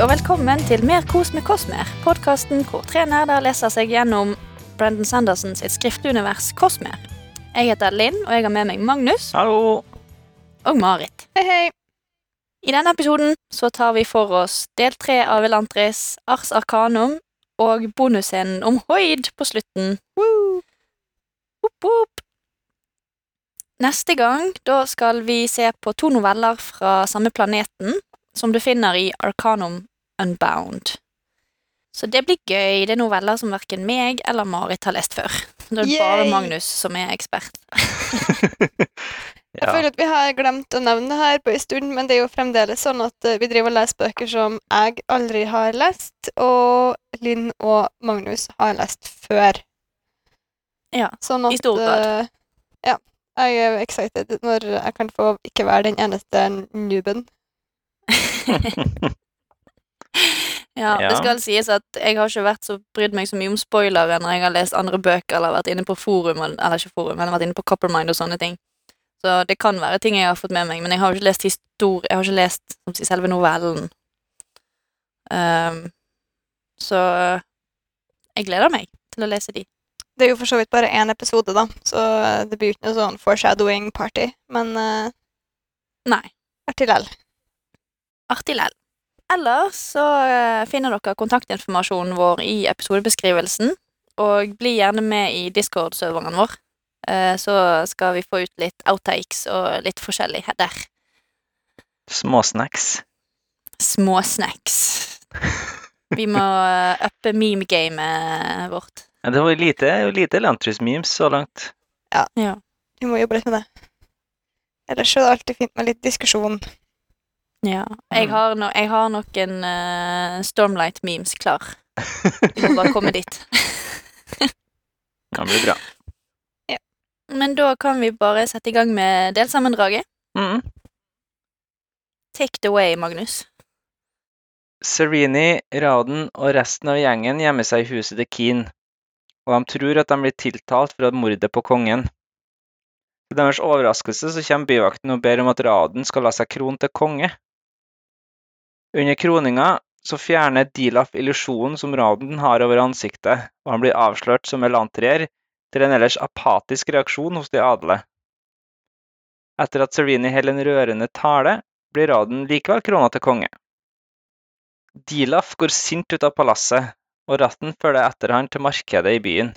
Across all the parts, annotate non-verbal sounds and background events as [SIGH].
og velkommen til Mer kos med Kosmer. Podkasten hvor tre nerder leser seg gjennom Brendan Sanderson sitt skriftunivers Kosmer. Jeg heter Linn, og jeg har med meg Magnus Hallo! og Marit. Hei, hei. I denne episoden så tar vi for oss del tre av Elantris, Ars Arcanum og bonusscenen om Hoid på slutten. Woo! Hopp, hopp. Neste gang da skal vi se på to noveller fra samme planeten som du finner i Arcanum Unbound. Så det blir gøy. Det er noveller som verken meg eller Marit har lest før. Det er bare Magnus som er ekspert. [LAUGHS] [LAUGHS] Jeg føler at vi har glemt å nevne det her på en stund, men det er jo fremdeles sånn at eh, vi driver og leser bøker som jeg aldri har lest, og Linn og Magnus har lest før. Ja, Sånn at i stor grad. eh, ja. Jeg er excited når jeg kan få ikke være den eneste nooben. [LAUGHS] Ja, Ja. Det skal sies at jeg har ikke vært så brydd meg så mye om spoilere når jeg har lest andre bøker eller vært inne på forum, eller ikke forum, men vært inne på Coppermind og sånne ting. Så det kan være ting jeg har fått med meg, men jeg har jo ikke lest histor Jeg har ikke lest som sier, selve novellen. Um, så jeg gleder meg til å lese de. Det er jo for så vidt bare én episode, da, så det blir ikke noe sånn foreshadowing party, men uh, Nei. artig lell. Artig lell. Ellers så eh, finner dere kontaktinformasjonen vår i episodebeskrivelsen. Og bli gjerne med i Discord-serveren vår. Eh, så skal vi få ut litt outtakes og litt forskjellig der. Småsnacks. Småsnacks. Vi må eh, uppe meme-gamet vårt. Ja, det var lite, lite Lantrus-memes så langt. Ja. Vi må jobbe litt med det. Ellers er det alltid fint med litt diskusjon. Ja. Jeg har, no jeg har noen uh, Stormlight-memes klar. Du må bare komme dit. [LAUGHS] Det bli bra. Ja. Men da kan vi bare sette i gang med delsammendraget. Mm. Take it away, Magnus. Serenie, Raden og resten av gjengen gjemmer seg i huset til Keen, og de tror at de blir tiltalt for mordet på kongen. Til deres overraskelse så kommer byvakten og ber om at Raden skal la seg krone til konge. Under kroninga så fjerner Dilaf illusjonen som Raden har over ansiktet, og han blir avslørt som elantrier til en ellers apatisk reaksjon hos de adle. Etter at Serini holder en rørende tale, blir Raden likevel krona til konge. Dilaf går sint ut av palasset, og ratten følger etter han til markedet i byen.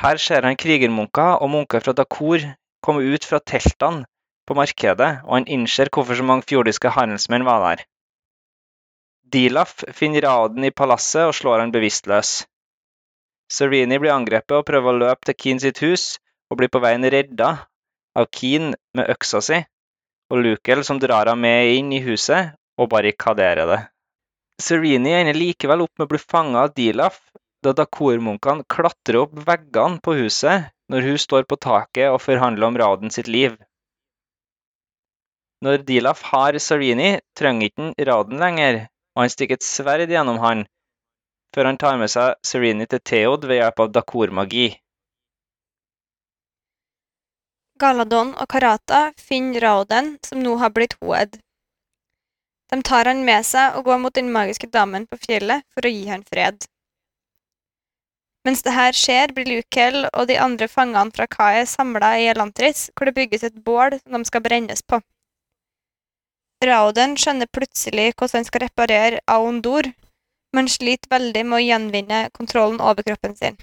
Her ser han krigermunker og munker fra Dakor komme ut fra teltene på markedet, og han innser hvorfor så mange fjordiske handelsmenn var der. Dilaf finner Raden i palasset og slår han bevisstløs. Serini blir angrepet og prøver å løpe til Keen sitt hus, og blir på veien redda av Keen med øksa si, og Lukel som drar ham med inn i huset og barrikaderer det. Serini ender likevel opp med å bli fanga av Dilaf da dakormunkene klatrer opp veggene på huset når hun står på taket og forhandler om Raden sitt liv. Når Dilaf har Serini, trenger ikke han Raden lenger, og han stikker et sverd gjennom han før han tar med seg Serini til Theod ved hjelp av dakormagi. Galadon og Karata finner Rauden, som nå har blitt hoed. De tar han med seg og går mot den magiske damen på fjellet for å gi han fred. Mens det her skjer, blir Lukel og de andre fangene fra Kae samla i Elantris, hvor det bygges et bål som de skal brennes på. Rauden skjønner plutselig hvordan han skal reparere Aondor, men sliter veldig med å gjenvinne kontrollen over kroppen sin.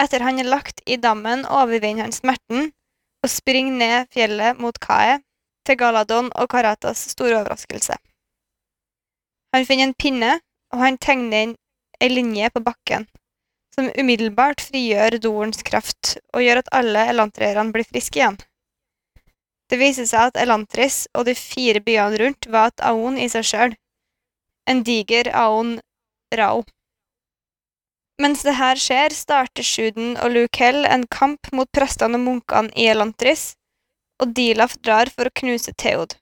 Etter han er lagt i dammen, overvinner han smerten og springer ned fjellet mot Kae, til Galadon og Karatas store overraskelse. Han finner en pinne, og han tegner inn ei linje på bakken, som umiddelbart frigjør Dorens kraft og gjør at alle elantrierne blir friske igjen. Det viser seg at Elantris og de fire byene rundt var et aon i seg sjøl, en diger aon Rao. Mens det her skjer, starter Shuden og Lukel en kamp mot prestene og munkene i Elantris, og Dilaf drar for å knuse Theod.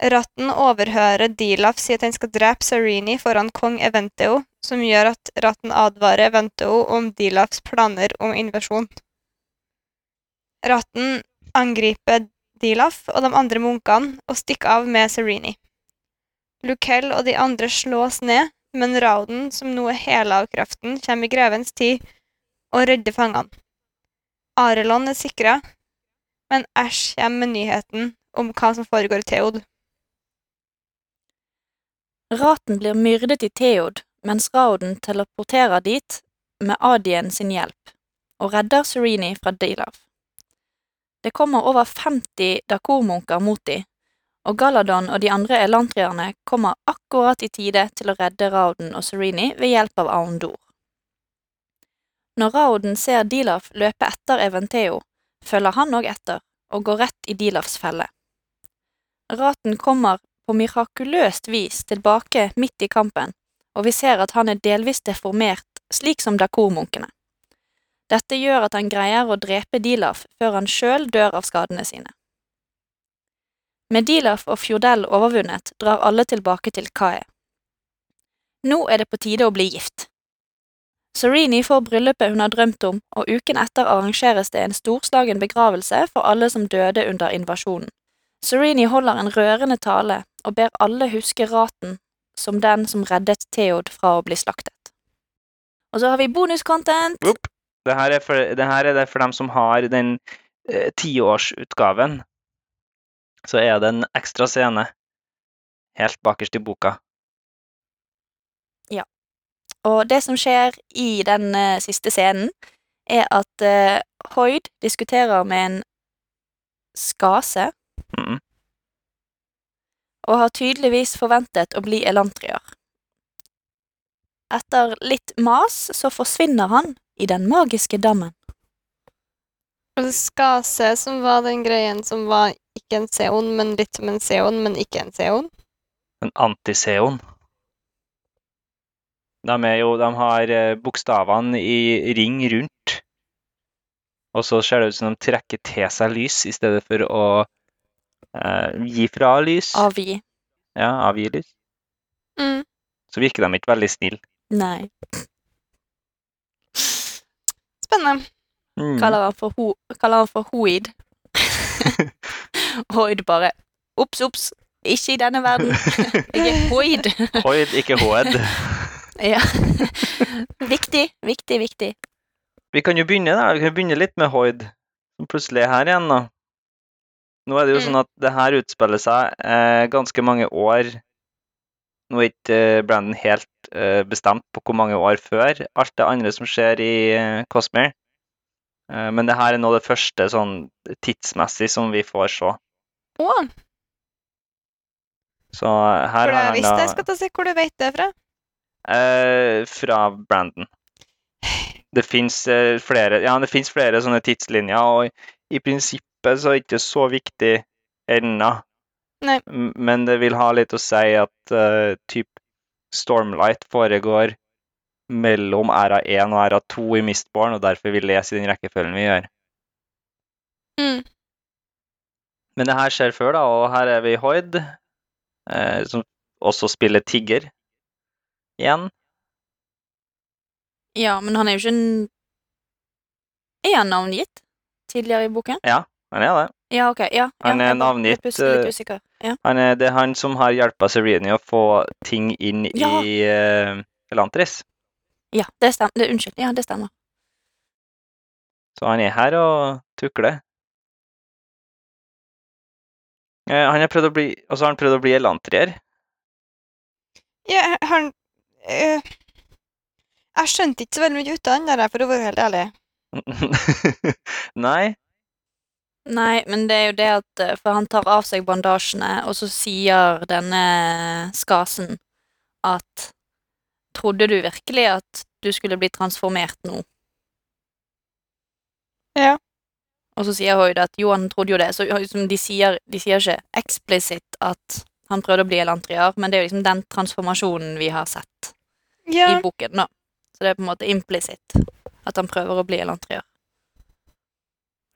Ratten overhører Dilaf si at han skal drepe Sarini foran kong Eventeo, som gjør at ratten advarer Eventeo om Dilafs planer om invasjon. Ratten angriper Dilaf og de andre munkene og stikker av med Serenie. Lukell og de andre slås ned, men Rauden, som nå er hele av kraften, kommer i grevens tid og redder fangene. Arelon er sikra, men Æsj kommer med nyheten om hva som foregår i Theod. Raten blir myrdet i Theod, mens Rauden teleporterer dit med Adien sin hjelp, og redder Serenie fra Dilav. Det kommer over 50 Dakormunker mot de, og Galadon og de andre elantrierne kommer akkurat i tide til å redde Rauden og Serini ved hjelp av Aundor. Når Rauden ser Dilaf løpe etter Eventeo, følger han òg etter og går rett i Dilafs felle. Raten kommer på mirakuløst vis tilbake midt i kampen, og vi ser at han er delvis deformert, slik som Dakormunkene. Dette gjør at han greier å drepe Dilaf før han sjøl dør av skadene sine. Med Dilaf og Fjordell overvunnet drar alle tilbake til Kae. Nå er det på tide å bli gift. Sereni får bryllupet hun har drømt om, og uken etter arrangeres det en storslagen begravelse for alle som døde under invasjonen. Sereni holder en rørende tale og ber alle huske Raten som den som reddet Theod fra å bli slaktet. Og så har vi bonuscontent! Det her er for, det er det for dem som har den eh, tiårsutgaven. Så er det en ekstra scene helt bakerst i boka. Ja. Og det som skjer i den eh, siste scenen, er at uh, Hoyd diskuterer med en skase, Mm. og har tydeligvis forventet å bli elantrier. Etter litt mas så forsvinner han i den magiske dammen. Og det skase som var den greien som var ikke en seon, men litt som en seon, men ikke en seon. En antiseon. De, er jo, de har eh, bokstavene i ring rundt. Og så ser det ut som de trekker til seg lys i stedet for å eh, gi fra lys. Avgi. Ja, avgi lys. Mm. Så virker de ikke veldig snille. Nei. Spennende. Mm. Kaller han for, ho kaller han for Hoid. [LAUGHS] Hoid bare Ops, ops, ikke i denne verden. [LAUGHS] Jeg er Hoid. Hoid, ikke hoed. [LAUGHS] ja. viktig, viktig, viktig. Vi kan jo begynne da. Vi kan jo begynne litt med Hoid, som plutselig er her igjen. da. Nå er det jo Mm. sånn at det her utspiller seg eh, ganske mange år Nå er ikke eh, Brandon helt eh, bestemt på hvor mange år før alt det andre som skjer i eh, Cosmere. Men det her er nå det første sånn tidsmessig som vi får se. Oh. Så her for har han visste Hvis jeg skal ta se hvor du vet det fra. Eh, fra Brandon. Det fins flere Ja, flere sånne tidslinjer, og i, i prinsippet så er det ikke så viktig ennå. Nei. Men det vil ha litt å si at uh, typ Stormlight foregår mellom æra 1 og æra 2 i Mistborn, og derfor vi leser i den rekkefølgen vi gjør. Mm. Men det her skjer før, da, og her er vi i Hoid, eh, som også spiller Tigger igjen. Ja, men han er jo ikke en Er han navngitt tidligere i boken? Ja, Han er det. Ja, ok. Ja, ja, Han er bare- navngitt, litt usikker. Ja. Han er, det er han som har hjelpa Serenie å få ting inn Ja. i uh, Elantris. ja, det stemmer. Det, unnskyld. Ja, det stemmer. Så han er her og tukler. Eh, han har prøvd å bli, og så har han prøvd å bli elantrier. Ja, han øh, Jeg skjønte ikke så veldig mye ut av han der, for å være helt ærlig. [LAUGHS] Nei. Nei, men det er jo det at eh, For han tar av seg bandasjene, og så sier denne skasen at Trodde du virkelig at du skulle bli transformert nå? Ja. Og så sier Hoyd at jo, han trodde jo det. Så liksom, de, sier, de sier ikke eksplisitt at han prøvde å bli Elantriar, men det er jo liksom den transformasjonen vi har sett i boken, da. Så det er på en måte implisitt at han prøver å bli elantrier.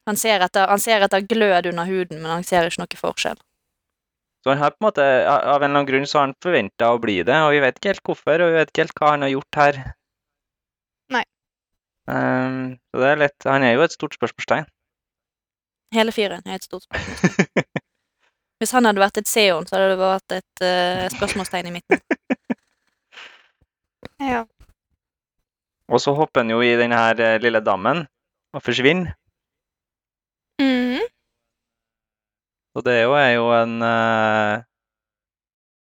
Han ser, etter, han ser etter glød under huden, men han ser ikke noe forskjell. Så han har på en måte, av en eller annen grunn så har han forventa å bli det, og vi vet ikke helt hvorfor, og vi vet ikke helt hva han har gjort her. Nei. Um, så det er litt Han er jo et stort spørsmålstegn. Hele fyren er et stort spørsmål. [LAUGHS] Hvis han hadde vært et Seon, så hadde det vært et uh, spørsmålstegn i midten. [LAUGHS] Ja. Og så hopper han jo i denne her eh, lille dammen og forsvinner. Og det er jo, en eh,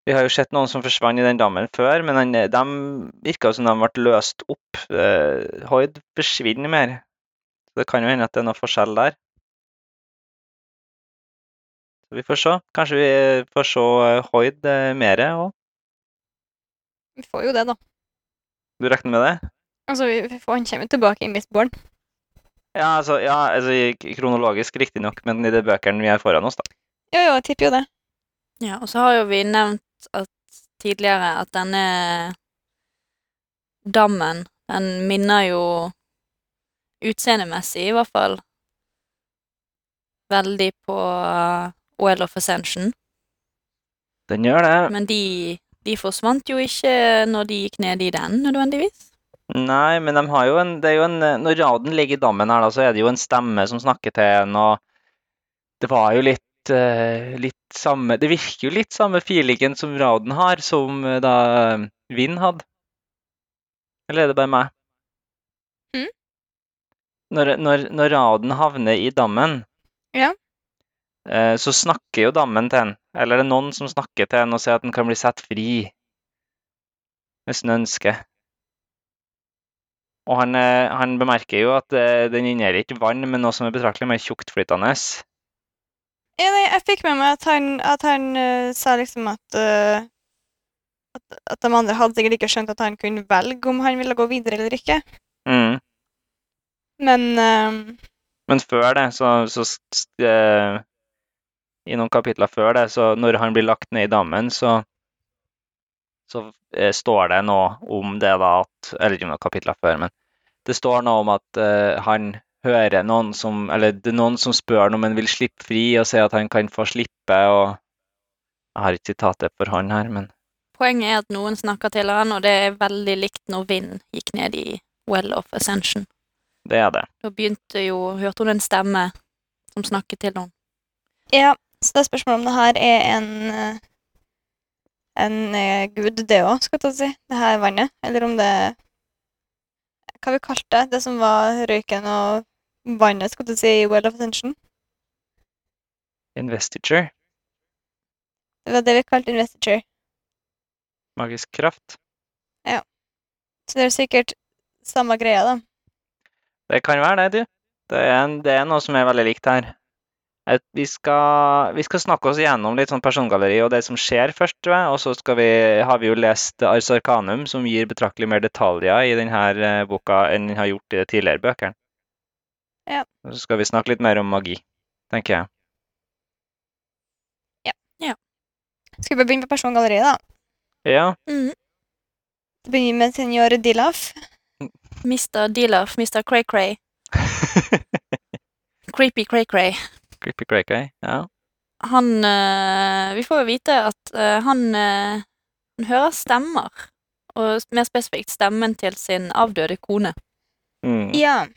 Vi har jo sett noen som forsvant i den dammen før, men den, de virka som de ble løst opp. Uh, Hoid forsvinner mer. Så det kan jo hende at det er noe forskjell der. Så vi får se. Kanskje vi får se eh, Hoid uh, mer òg. Vi får jo det, da. Du regner med det? Altså, vi, får, han kommer tilbake i Mistborn. Ja, altså, ja, altså kronologisk riktignok, men i de bøkene vi har foran oss, da. Jo, jo, jeg tipper jo det. Ja, og så har jo vi nevnt at tidligere at denne dammen, den minner jo utseendemessig i hvert fall veldig på uh, Oil of Ascension. Den gjør det. Men de, de forsvant jo ikke når de gikk ned i den, nødvendigvis. Nei, men de har jo en, det er jo en Når raden ligger i dammen her, da, så er det jo en stemme som snakker til en, og det var jo litt, eh, litt samme Det virker jo litt samme feelingen som raden har, som eh, da Vind hadde. Eller er det bare meg? Mm. Når, når, når raden havner i dammen, Ja. eh, så snakker jo dammen til en. Eller det er noen som snakker til en og sier at den kan bli satt fri hvis den ønsker. Og han, eh, han bemerker jo at eh, den inneholder ikke vann, men noe som er betraktelig mer tjuktflytende. Ja, nei, jeg fikk med meg at han, at han uh, sa liksom at, uh, at At de andre hadde sikkert ikke skjønt at han kunne velge om han ville gå videre eller ikke. Mm. Men uh, Men før det, så, så I noen kapitler før det, så når han blir lagt ned i dammen, så så står det noe om det da at Eller ikke noen kapitler før, men det står noe om at uh, han hører noen som Eller det er noen som spør om han vil slippe fri, og sier at han kan få slippe, og Jeg har ikke sitatet for han her, men Poenget er at noen snakker til han, og det er veldig likt når Vind gikk ned i Well of Ascension. det er det. Da begynte jo Hørte hun en stemme som snakket til noen? ja, så det er spørsmålet om det her er en eh, en eh, gud, det òg, skal jeg ta si. Det her vannet. Eller om det Hva vi kalte det? Det som var røyken og vannet, skulle du si, i Well of Attention. Investiture. Det var det vi kalte investiture. Magisk kraft. Ja. Så det er sikkert samme greia, da. Det kan være det, du. Det er, en, det er noe som er veldig likt her. Et- Vi skal, vi skal snakke oss igjennom litt sånn persongalleri og det som skjer først, tror jeg. Og så skal vi, har vi jo lest Ars Arcanum, som gir betraktelig mer detaljer i denne boka enn den har gjort i de tidligere bøkene. Ja. Og så skal vi snakke litt mer om magi, tenker jeg. Ja. Skal vi begynne på persongalleriet, da? Ja, Mm. Det begynner med senior Dilaf. Mr. Dilaf, Mr. Cray Cray. [LAUGHS] Creepy Cray Cray. Creepy cracky. Ja. Han eh, Vi får jo vite at eh, han, eh, han hører stemmer. Og mer spesifikt stemmen til sin avdøde kone. Mm. Ja.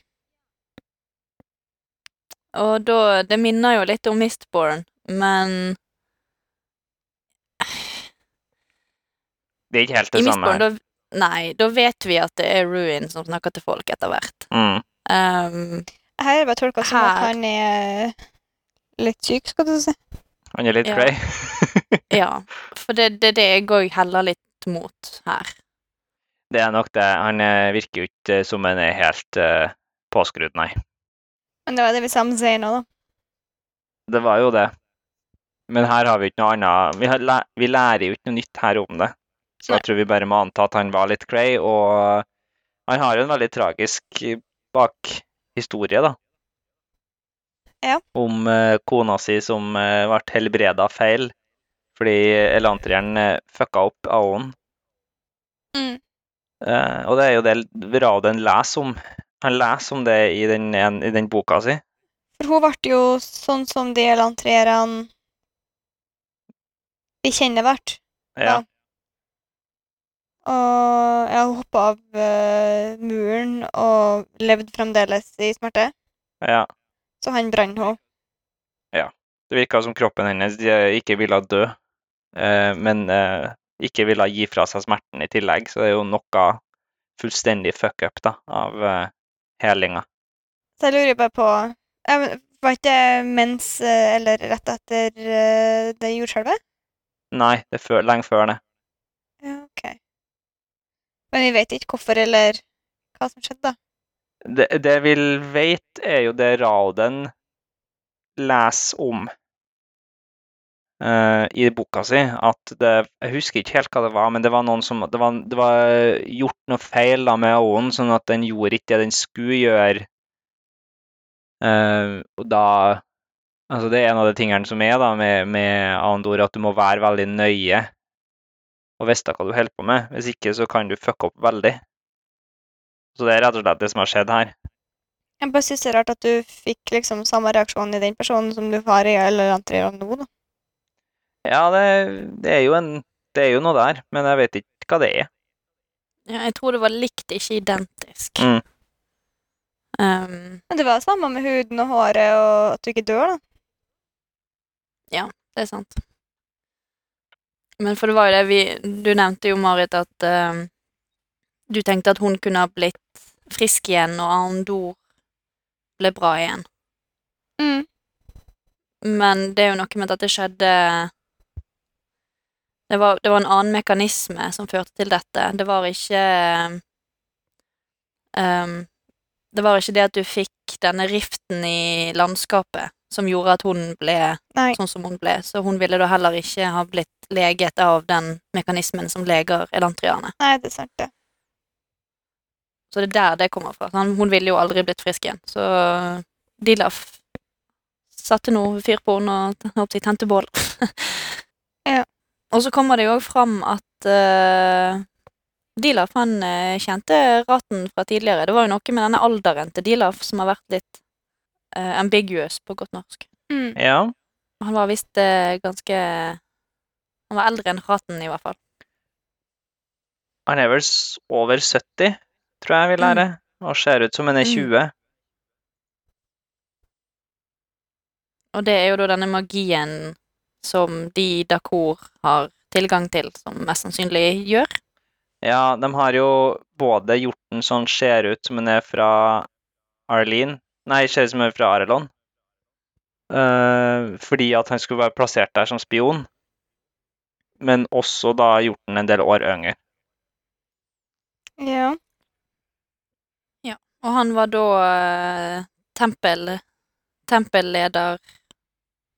Og da Det minner jo litt om Mistborn, men Det er ikke helt i det samme Mistborn, da Nei, da vet vi at det er Ruin som snakker til folk etter hvert. Mm. Um, Her er det bare tolka som at han er litt syk, skal du si. Han er litt Ja. cray. [LAUGHS] ja. For det er det, det jeg òg heller litt mot her. Det er nok det. Han eh, virker jo ikke som han er helt uh, påskrudd, nei. Men det var det vi sammen sier nå, da. Det var jo det. Men her har vi ikke noe annet Vi, har, vi lærer jo ikke noe nytt her om det. Så Nei. jeg tror vi bare må anta at han var litt grey, og han har jo en veldig tragisk bakhistorie, da. Ja. Om eh, kona si som uh, ble helbreda feil fordi elantrieren uh, fucka opp Aon. Mm. Uh, og det er jo det Raden leser om. Han leser om det i den, en, i den boka si. For hun ble jo sånn som de elantrierne vi kjenner hvert. Ja. Og jeg hoppa av uh, muren og levde fremdeles i smerte. ja. Så han brant henne. Det virka som kroppen hennes ikke ville dø, eh, men eh, ikke ville gi fra seg smerten i tillegg. Så det er jo noe fullstendig fuck up da, av eh, helinga. Så jeg lurer bare på ja, Var ikke det mens eller rett etter det jordskjelvet? Nei, det er før, lenge før det. Ja, ok. Men vi vet ikke hvorfor eller hva som skjedde, da. Det, det vi vet, er jo det Rauden leser om uh, i boka si. At det Jeg husker ikke helt hva det var, men det var noen som Det var, det var gjort noe feil da med Owen, sånn at den gjorde ikke det den skulle gjøre. Uh, og da Altså, det er en av de tingene som er da med, med Andor, at du må være veldig nøye og vite hva du holder på med. Hvis ikke så kan du fucke opp veldig. Så det er rett og slett det som har skjedd her. Jeg bare synes det er rart at du fikk liksom samme reaksjon i den personen som du har i eller andre nå, da. Ja, det, det, er jo en, det er jo noe der, men jeg vet ikke hva det er. Ja, jeg tror det var likt, ikke identisk. Mm. Um, Men det var det samme med huden og håret og at du ikke dør, da. Ja, det er sant. Men for det var jo det vi Du nevnte jo, Marit, at um, du tenkte at hun kunne ha blitt frisk igjen når Arndor ble bra igjen. Mm. Men det er jo noe med at det skjedde det var, det var en annen mekanisme som førte til dette. Det var ikke um, Det var ikke det at du fikk denne riften i landskapet som gjorde at hun ble Nei. sånn som hun ble. Så hun ville da heller ikke ha blitt leget av den mekanismen som leger elantriane. Nei, det er sant, det. Så det er der det kommer fra. Han, hun ville jo aldri blitt frisk igjen. Så Dilaf satte noe fyr på henne og jeg i tente bål. [LAUGHS] Ja. Og så kommer det jo òg fram at uh, Dilaf han eh, kjente raten fra tidligere. Det var jo noe med denne alderen til Dilaf som har vært litt uh, ambiguous på godt norsk. Mm. Ja, Han var visst uh, ganske Han var eldre enn raten, i hvert fall. han er vel over 70, tror jeg vi lærer, og ser ut som hun er Mm. 20. Og det er jo da denne magien som de Dakor har tilgang til, som mest sannsynlig gjør. Ja, de har jo både gjort den sånn ser ut som hun er fra Arlene Nei, ser ut som hun er fra Arelon. Uh, fordi at han skulle være plassert der som spion. Men også da gjort den en del år yngre. Ja. Og han var da eh, tempel, tempelleder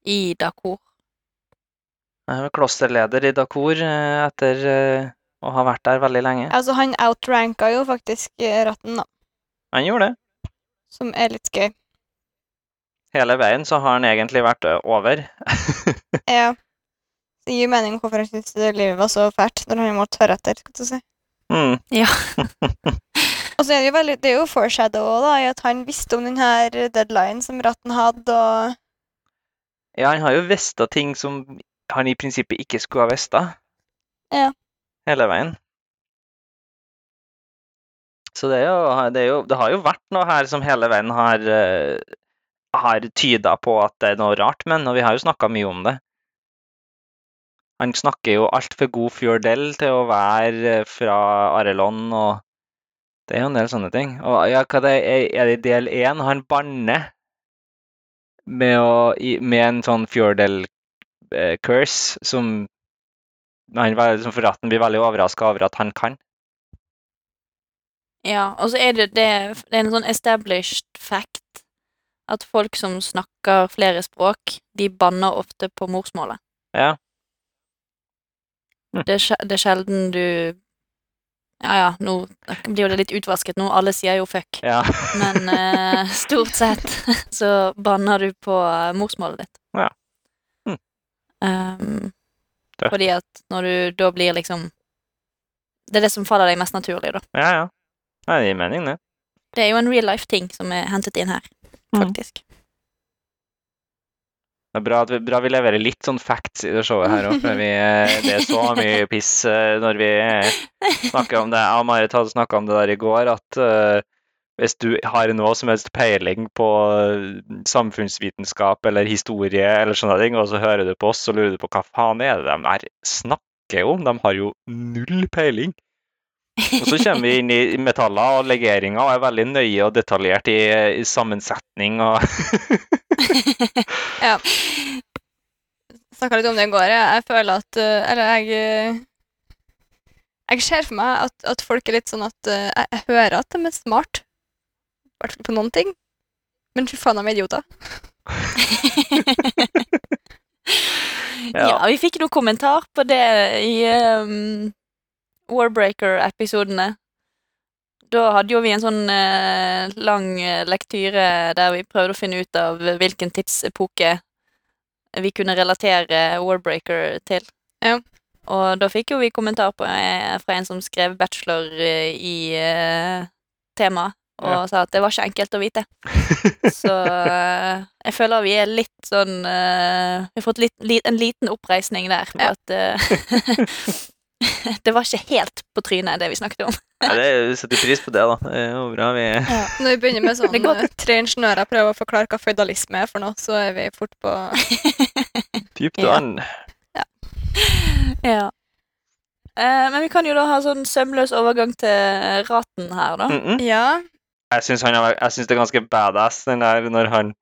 i Dakor. Han er klosterleder i Dakor eh, etter eh, å ha vært der veldig lenge. Altså, han outranka jo faktisk eh, ratten, da. Han gjorde det. Som er litt gøy. Hele veien så har han egentlig vært ø, over. [LAUGHS] Ja. Det gir mening hvorfor han syntes livet var så fælt når han måtte høre etter. skal du si. mm. Ja. [LAUGHS] Og så er det jo veldig, det er jo foreshadow da, i at han visste om den her deadline som ratten hadde, og Ja, han har jo visst ting som han i prinsippet ikke skulle ha visst. Ja. Hele veien. Så det er, jo, det er jo Det har jo vært noe her som hele veien har eh, har tyda på at det er noe rart med og vi har jo snakka mye om det. Han snakker jo altfor god Fjordell til å være eh, fra Arelon, og det er jo en del sånne ting. Og ja, hva det er, er det i del én? Han banner med, å, med en sånn Fjordel-curse som han som for blir veldig overraska over at han kan. ja. Og så er det, det, det er en sånn established fact at folk som snakker flere språk, de banner ofte på morsmålet. Ja. Hm. Det, er, det er sjelden du Ja ja, nå blir jo det litt utvasket nå, alle sier jo fuck. Ja. [LAUGHS] Men eh, stort sett [LAUGHS] så banner du på eh, morsmålet ditt. Ja. Hm. Um, fordi at når du da blir liksom Det er det som faller deg mest naturlig, da. ja, ja. Nei, det gir mening, det. Det er jo en real life-ting som er hentet inn her, Mm. Det er bra, at vi, bra vi leverer litt sånn facts i det showet her òg, for eh, det er så mye piss eh, når vi snakker om det. Jeg og Marit hadde snakka om det der i går, at uh, hvis du har noe som helst peiling på samfunnsvitenskap eller historie, eller sånne ting, og så hører du på oss og lurer du på hva faen er det de snakker om? De har jo null peiling. Og så kommer vi inn i metaller og legeringer og er veldig nøye og detaljert i, i sammensetning og [LAUGHS] Ja. Snakka litt om det i går. Jeg, jeg føler at eh, Eller jeg eh, Jeg ser for meg at, at folk er litt sånn at eh, jeg, jeg hører at de er smart. I hvert fall på noen ting. Men fy faen, de er idioter. [LAUGHS] [LAUGHS] Ja. vi fikk noen kommentar på det i um, Warbreaker-episodene. Da hadde jo vi en sånn eh, lang eh, lektyre der vi prøvde å finne ut av hvilken tidsepoke vi kunne relatere Warbreaker til. Ja. Og da fikk jo vi kommentar på, eh, fra en som skrev bachelor eh, i eh, temaet, og Ja. sa at det var ikke enkelt å vite. [LAUGHS] Så eh, jeg føler vi er litt sånn eh, Vi har fått litt, li, en liten oppreisning der med Ja. at eh, [LAUGHS] [LAUGHS] Det var ikke helt på trynet, det vi snakket om. Nei, det setter pris på det, da. Det er bra. Vi Når vi begynner med [LAUGHS] sånn Det eh, tre ingeniører prøver å forklare hva føydalisme er for noe, så er vi fort på [LAUGHS] dypt Ja. vann. Ja. Eh, men vi kan jo da ha sånn sømløs overgang til raten her, da. Mm -mm. Ja. Jeg syns han jeg syns det er ganske badass den der når han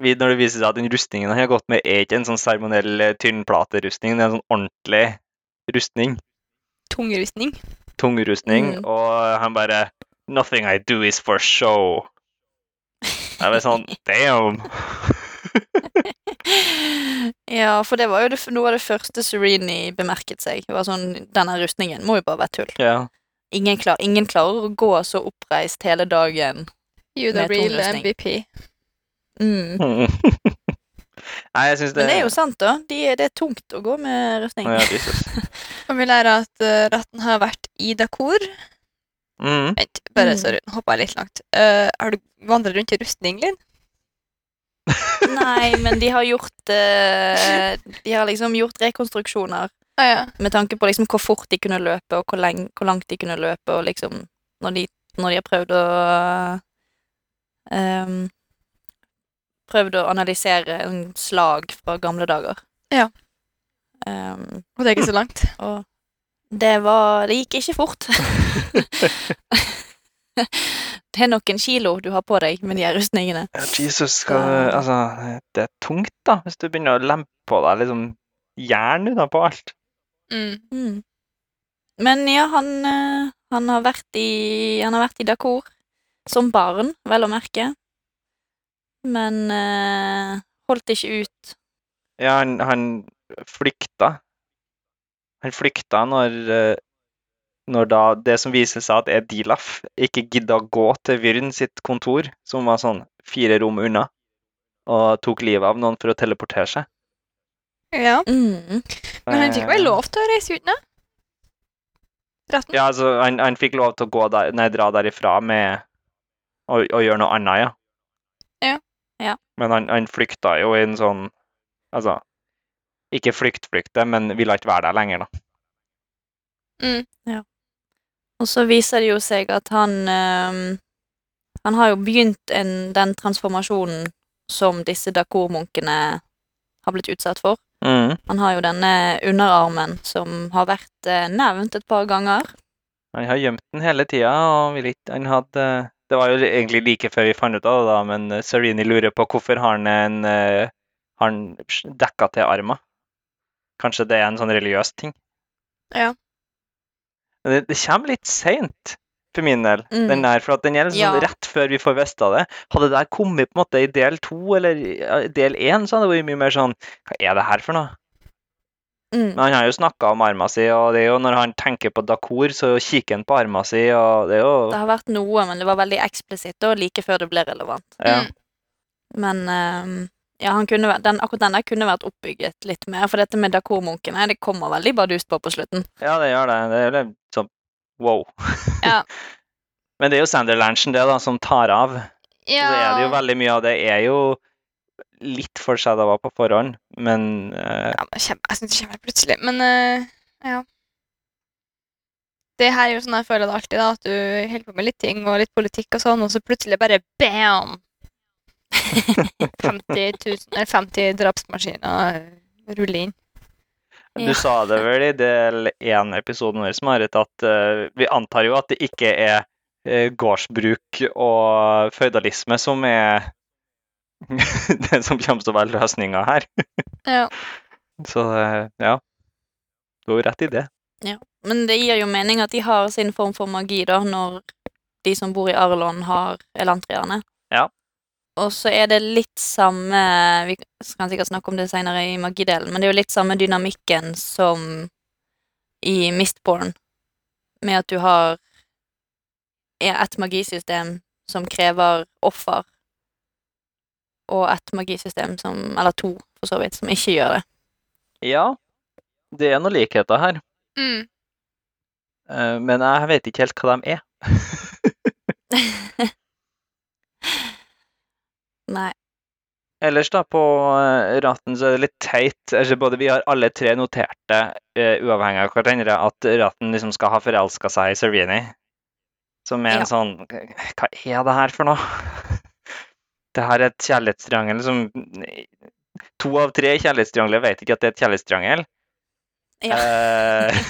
når det viser seg at den rustningen han har gått med, er ikke en sånn seremoniell eh, tynnplaterustning, det er en sånn ordentlig rustning. Tungrustning. Tungrustning. Mm. Og han bare 'Nothing I do is for show'. Jeg ble sånn [LAUGHS] Damn! [LAUGHS] Ja, for det var jo det, noe av det første Serene bemerket seg. Det var sånn, Denne rustningen må jo bare være tull. Ja. Ingen, klar, ingen klarer å gå så oppreist hele dagen. You're the real tungrustning. MVP. Mm. [LAUGHS] Nei, jeg synes det Men det er jo sant, da. De, det er tungt å gå med rustning. Ja. [LAUGHS] Og vi lærer at uh, ratten har vært i Dakor. Mm. Vent, bare Mm. sorry, nå hoppa jeg litt langt. Uh, har du vandra rundt i rustning, Linn? [LAUGHS] Nei, men de har gjort uh, De har liksom gjort rekonstruksjoner Ah, ja. med tanke på liksom hvor fort de kunne løpe, og hvor, leng, hvor langt de kunne løpe, og liksom Når de, når de har prøvd å ehm, Prøvd å analysere en slag fra gamle dager. Ja. Um, Og det er ikke så langt. [CLEARS THROAT] og det var Det gikk ikke fort. [LAUGHS] det er noen kilo du har på deg med de her rustningene. Ja, Jesus, skal Altså, det er tungt, da, hvis du begynner å lempe på deg liksom jern utenpå alt. Mm. Mm. Men ja, han, eh, han har vært i Han har vært i Dakor som barn, vel å merke. Men eh, holdt ikke ut. Ja, han, han flykta. Han flykta når, eh, når da det som viser seg at er Dilaf, ikke gidda å gå til Vyrn sitt kontor, som var sånn fire rom unna, og tok livet av noen for å teleportere seg. Ja. Mm. Men han fikk vel lov til å reise ut nå? Ja, altså, han, han fikk lov til å gå der, nei, dra derifra med å, å gjøre noe annet, ja. Ja. Ja. Men han, han flykta jo i en sånn Altså, ikke flykt-flykte, men ville ikke være der lenger, da. Mm. Og så viser det jo seg at han eh, Han har jo begynt en, den transformasjonen som disse Dakor-munkene har blitt utsatt for. Mm. Han har jo denne underarmen som har vært eh, nevnt et par ganger. Han har gjemt den hele tida, og vil ikke Han hadde Det var jo egentlig like før vi fant ut av det, da, men eh, Serini lurer på hvorfor har han en eh, Har han dekka til armer? Kanskje det er en sånn religiøs ting? Ja. Men det, det kommer litt seint, for min del, Mm. den der, for at den gjelder sånn Ja. rett før vi får vite av det. Hadde det der kommet på en måte i del to eller del én, så hadde det vært mye mer sånn Hva er det her for noe? Mm. Men han har jo snakka om arma si, og det er jo når han tenker på Dakor, så kikker han på arma si, og det er jo Det har vært noe, men det var veldig eksplisitt og like før det ble relevant. ja. Mm. Men ehm, ja, han kunne, den, akkurat den der kunne vært oppbygget litt mer, for dette med Dakor-munkene det kommer veldig bardust på på slutten. Ja, det gjør det. Det er litt sånn wow. [LAUGHS] Ja. Men det er jo Sander Lanchen, det da, som tar av. Ja. Så er det jo veldig mye av det er jo litt foreshadowet på forhånd, men uh... ja, men Jeg syns det kommer plutselig, men uh, ja. det her er jo sånn jeg føler det alltid, da, at du holder på med litt ting og litt politikk og sånn, og så plutselig bare bam! [LAUGHS] 50 000, eller 50 drapsmaskiner ruller inn. Du Ja. sa det vel i del én-episoden vår, Marit, at uh, vi antar jo at det ikke er gårdsbruk og føydalisme som er [LAUGHS] det som kommer til å være løsninga her. Ja. [LAUGHS] Så eh, ja, du har jo rett i det. Ja. Men det gir jo mening at de har sin form for magi, da, når de som bor i Arlon, har elantrierne. Ja. Og så er det litt samme Vi kan sikkert snakke om det senere i magidelen, men det er jo litt samme dynamikken som i Mistborn, med at du har et magisystem som krever offer, og et magisystem som Eller to, for så vidt, som ikke gjør det. Ja, det er noen likheter her, Mm. eh, men jeg vet ikke helt hva de er. [LAUGHS] Nei. Ellers da, på eh, ratten så er det litt teit. Altså, både vi har alle tre noterte, uh, uavhengig av hverandre, at ratten liksom skal ha forelska seg i Servini. Som er Ja. en sånn Hva er det her for noe? Det her er et kjærlighetstriangel som To av tre kjærlighetstriangler vet ikke at det er et kjærlighetstriangel. Ja. Eh,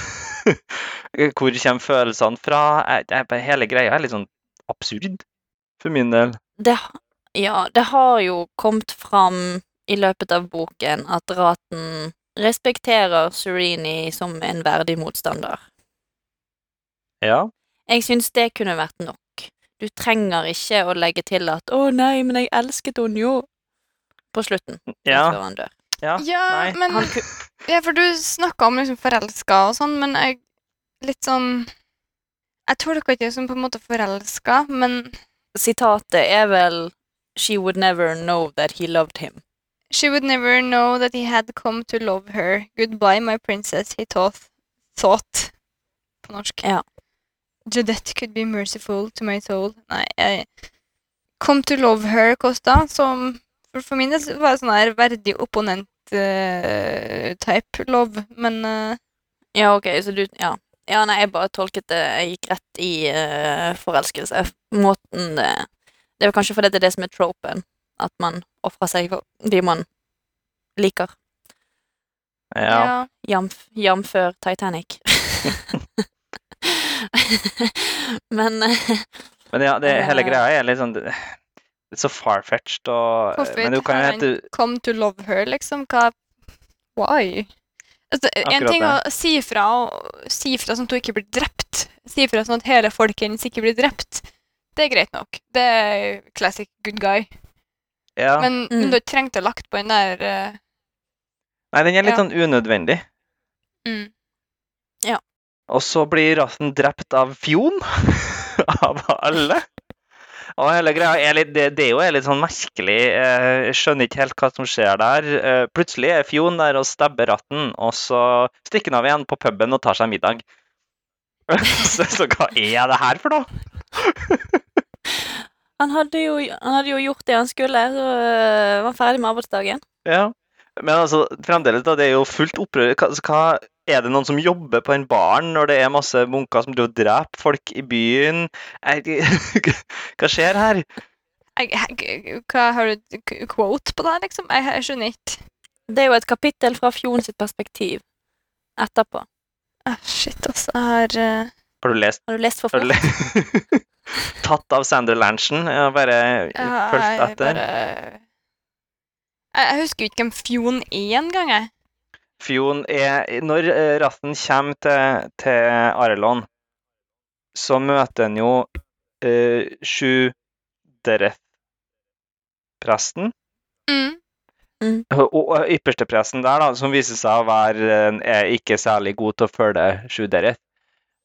[LAUGHS] hvor kommer følelsene fra? Jeg, jeg, hele greia er litt sånn absurd, for min del. det, ja, det har jo kommet fram i løpet av boken at Raten respekterer Sereni som en verdig motstander. Ja. Jeg syns det kunne vært nok. Du trenger ikke å legge til at 'Å nei, men jeg elsket henne jo' på slutten. Ja. Før han dør. ja. Ja, nei. men Han Ja, for du snakka om liksom forelska og sånn, men jeg litt sånn Jeg tolka ikke det som på en måte forelska, men Sitatet er vel 'She would never know that he loved him'. She would never know that he had come to love her. Goodbye, my princess, he thought. Thought. På norsk. Ja. Judette could be merciful to my soul. Nei, jeg Come to love her, Costa, som for, for min del var sånn her verdig opponent-type love, men uh, Ja, ok, så du Ja. Ja, nei, jeg bare tolket det Jeg gikk rett i uh, forelskelse. Måten det Det er kanskje fordi det er det som er tropen. At man ofrer seg for de man liker. ja. Jamf, jamfør Titanic. [LAUGHS] [LAUGHS] [LAUGHS] Men eh, Men ja, det, hele Eh. greia er litt sånn det er så far-fetched og Hvorfor Men du kan jo hete come to love her, liksom? Hva Why? Altså, en ting ting å si fra, si fra sånn at hun ikke blir drept. Si fra sånn at hele folket hennes ikke blir drept. Det er greit nok. Det er classic good guy. Ja. Men, men Mm. du trengte å lagt på den der uh... Nei, den er litt ja. sånn unødvendig. mm. Og så blir ratten drept av Fjon. [LAUGHS] av alle. Og hele greia er litt, det, det er jo er litt sånn merkelig. eh, Jeg skjønner ikke helt hva som skjer der. Eh, Plutselig er Fjon der og stabber ratten, og så stikker han av igjen på puben og tar seg middag. [LAUGHS] så, så hva er det her for noe? [LAUGHS] han, hadde jo, han hadde jo gjort det han skulle, så øh, var han ferdig med arbeidsdagen. Ja. Men altså, fremdeles, da, det er jo fullt opprør. Hva, er det noen som jobber på en baren når det er masse munker som driver og dreper folk i byen? Er, [LAUGHS] hva skjer her? Hva har du quote på det, liksom? Jeg, jeg skjønner ikke. Det er jo et kapittel fra Fjon sitt perspektiv etterpå. Ah, shit, altså. Jeg har uh... Har du lest? Har du lest for fort? le [LAUGHS] Tatt av Sander Lanchen? Jeg har bare jeg, fulgt jeg etter. bare jeg, jeg husker jo ikke hvem Fjon er engang, jeg. Fjon er Når eh, ratten kommer til, til Arelon, så møter han jo uh, Sjudereth-presten. Mm. Og og ypperstepresten der, da, som viser seg å være eh, er ikke særlig god til å følge Sjudereth.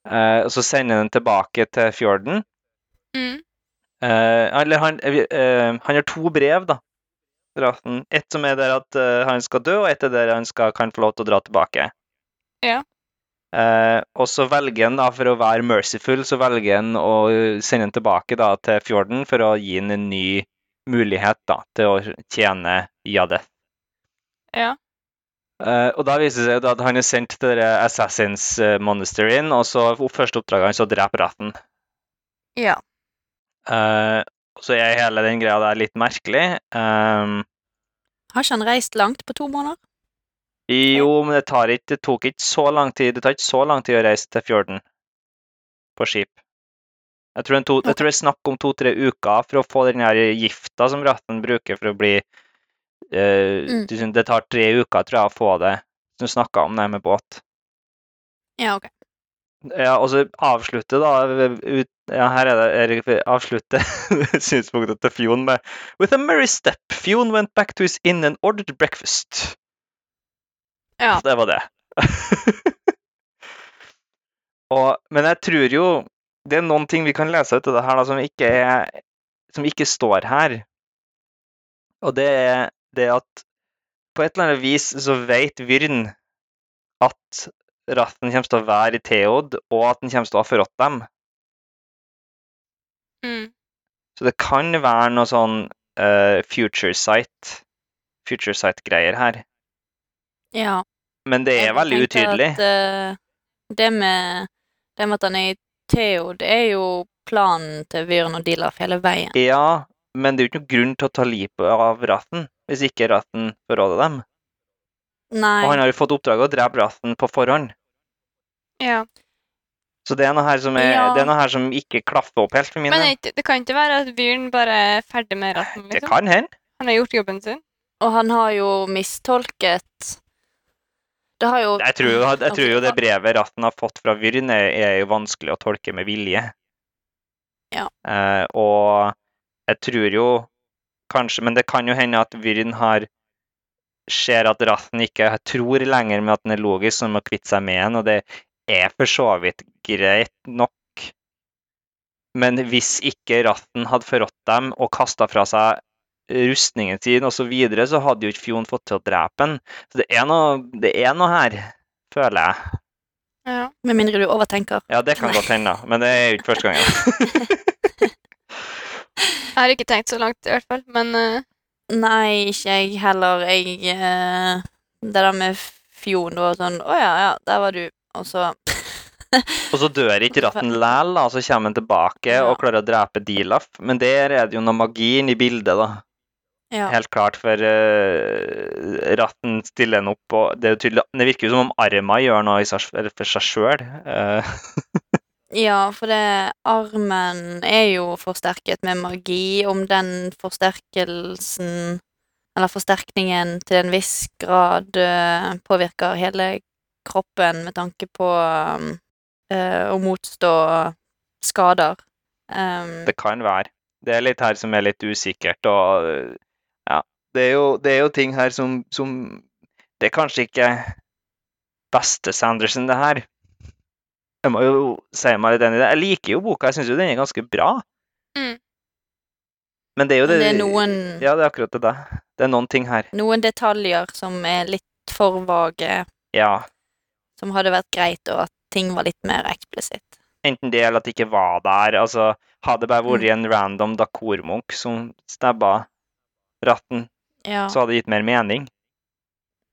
Eh, og så sender han den tilbake til fjorden. Mm. Eh, eller han, eh, eh, han har to brev, da. Ratten. Ett som er der at uh, han skal dø, og ett er der han skal, kan få lov til å dra tilbake. Ja. Uh, og så velger han, da, for å være merciful, så velger han å sende han tilbake da, til fjorden for å gi han en ny mulighet da, til å tjene Yadeth. Ja. Uh, og da viser det seg at han er sendt til Assassins eh, Monasteryen, og så første oppdraget hans er å drepe ratten. Ja. Eh, så er hele den greia der litt merkelig. Um, Har ikke han reist langt på to måneder? jo, men det, tar ikke, det tok ikke så lang tid Det tar ikke så lang tid å reise til fjorden på skip. Jeg tror, to, jeg tror det er snakk om to-tre uker for å få den her gifta som ratten bruker for å bli uh, Mm. det- Det tar tre uker, tror jeg, å få det. Du snakka om det med båt. Ja, ok. Ja, og så avslutte, da ut, ja, Her er det Erik avslutte [LAUGHS] synspunktet til Fjon med With a merry step, Fjon went back to his inn and ordered breakfast. Ja. Det var det. [LAUGHS] og, men jeg tror jo det er noen ting vi kan lese ut av det her da, som ikke, er, som ikke står her. Og det er det at på et eller annet vis så vet Vyrn at ratten kommer til å være i Theod, og at den kommer til å ha forrådt dem. Mm. Så det kan være noe sånn uh, future sight future sight-greier her. Ja. Men det er Jeg veldig utydelig. At, uh, det, med, det med at han er i Theo, det er jo planen til Vyren og Dilaf hele veien. Ja, men det er jo ikke noen grunn til å ta livet av ratten hvis ikke ratten forråder dem. Nei. Og han har jo fått oppdraget å drepe ratten på forhånd. ja. Så det er noe her som, er, Ja. det er noe her som ikke klaffer opp helt for mine. Men det, det kan ikke være at Byrn bare er ferdig med ratten, det liksom. kan hende. Han har gjort jobben sin. Og han har jo mistolket Det har jo Jeg tror, jo, jeg tror jo det brevet ratten har fått fra Vyrn, er, jo vanskelig å tolke med vilje. Ja. Eh, og jeg tror jo kanskje Men det kan jo hende at Vyrn har ser at ratten ikke tror lenger med at den er logisk, så den må kvitte seg med den, og det er for så vidt greit nok. Men hvis ikke ratten hadde forrådt dem og kasta fra seg rustningen sin osv., så, videre, så hadde jo ikke Fjon fått til å drepe den. Så det er noe, det er noe her, føler jeg. Ja. Med mindre du overtenker. Ja, det kan godt hende, men det er jo ikke første gangen. [LAUGHS] Jeg har ikke tenkt så langt, i hvert fall. Men uh... Nei, ikke jeg heller. Jeg uh... Det der med Fjon og sånn Å ja, ja, der var du. Og så [LAUGHS] Og så dør ikke ratten læl, da, så kommer han tilbake Ja. og klarer å drepe Dilaf. Men der er det jo noe magi i bildet, da. Ja. Helt klart, for uh, ratten stiller den opp, og det, tydelig, det virker jo som om arma gjør noe i seg, for seg sjøl. [LAUGHS] Ja, for det armen er jo forsterket med magi. Om den forsterkelsen Eller forsterkningen til en viss grad eh, påvirker hele kroppen med tanke på um, eh, å motstå skader. Um, det kan være. Det er litt her som er litt usikkert, og eh, ja. Det er jo, det er jo ting her som, som Det er kanskje ikke beste Sanderson, det her. Jeg må jo si meg litt enig i det. Jeg liker jo boka, jeg syns jo den er ganske bra. Mm. Men det er jo det det er noen, Ja, det er akkurat det. der. Det er noen ting her. noen detaljer som er litt for vage, Ja. som hadde vært greit, og at ting var litt mer eksplisitt. Enten det eller at det ikke var der. Altså, hadde det bare vært en random Dakormunk som stabba ratten, Ja. så hadde det gitt mer mening.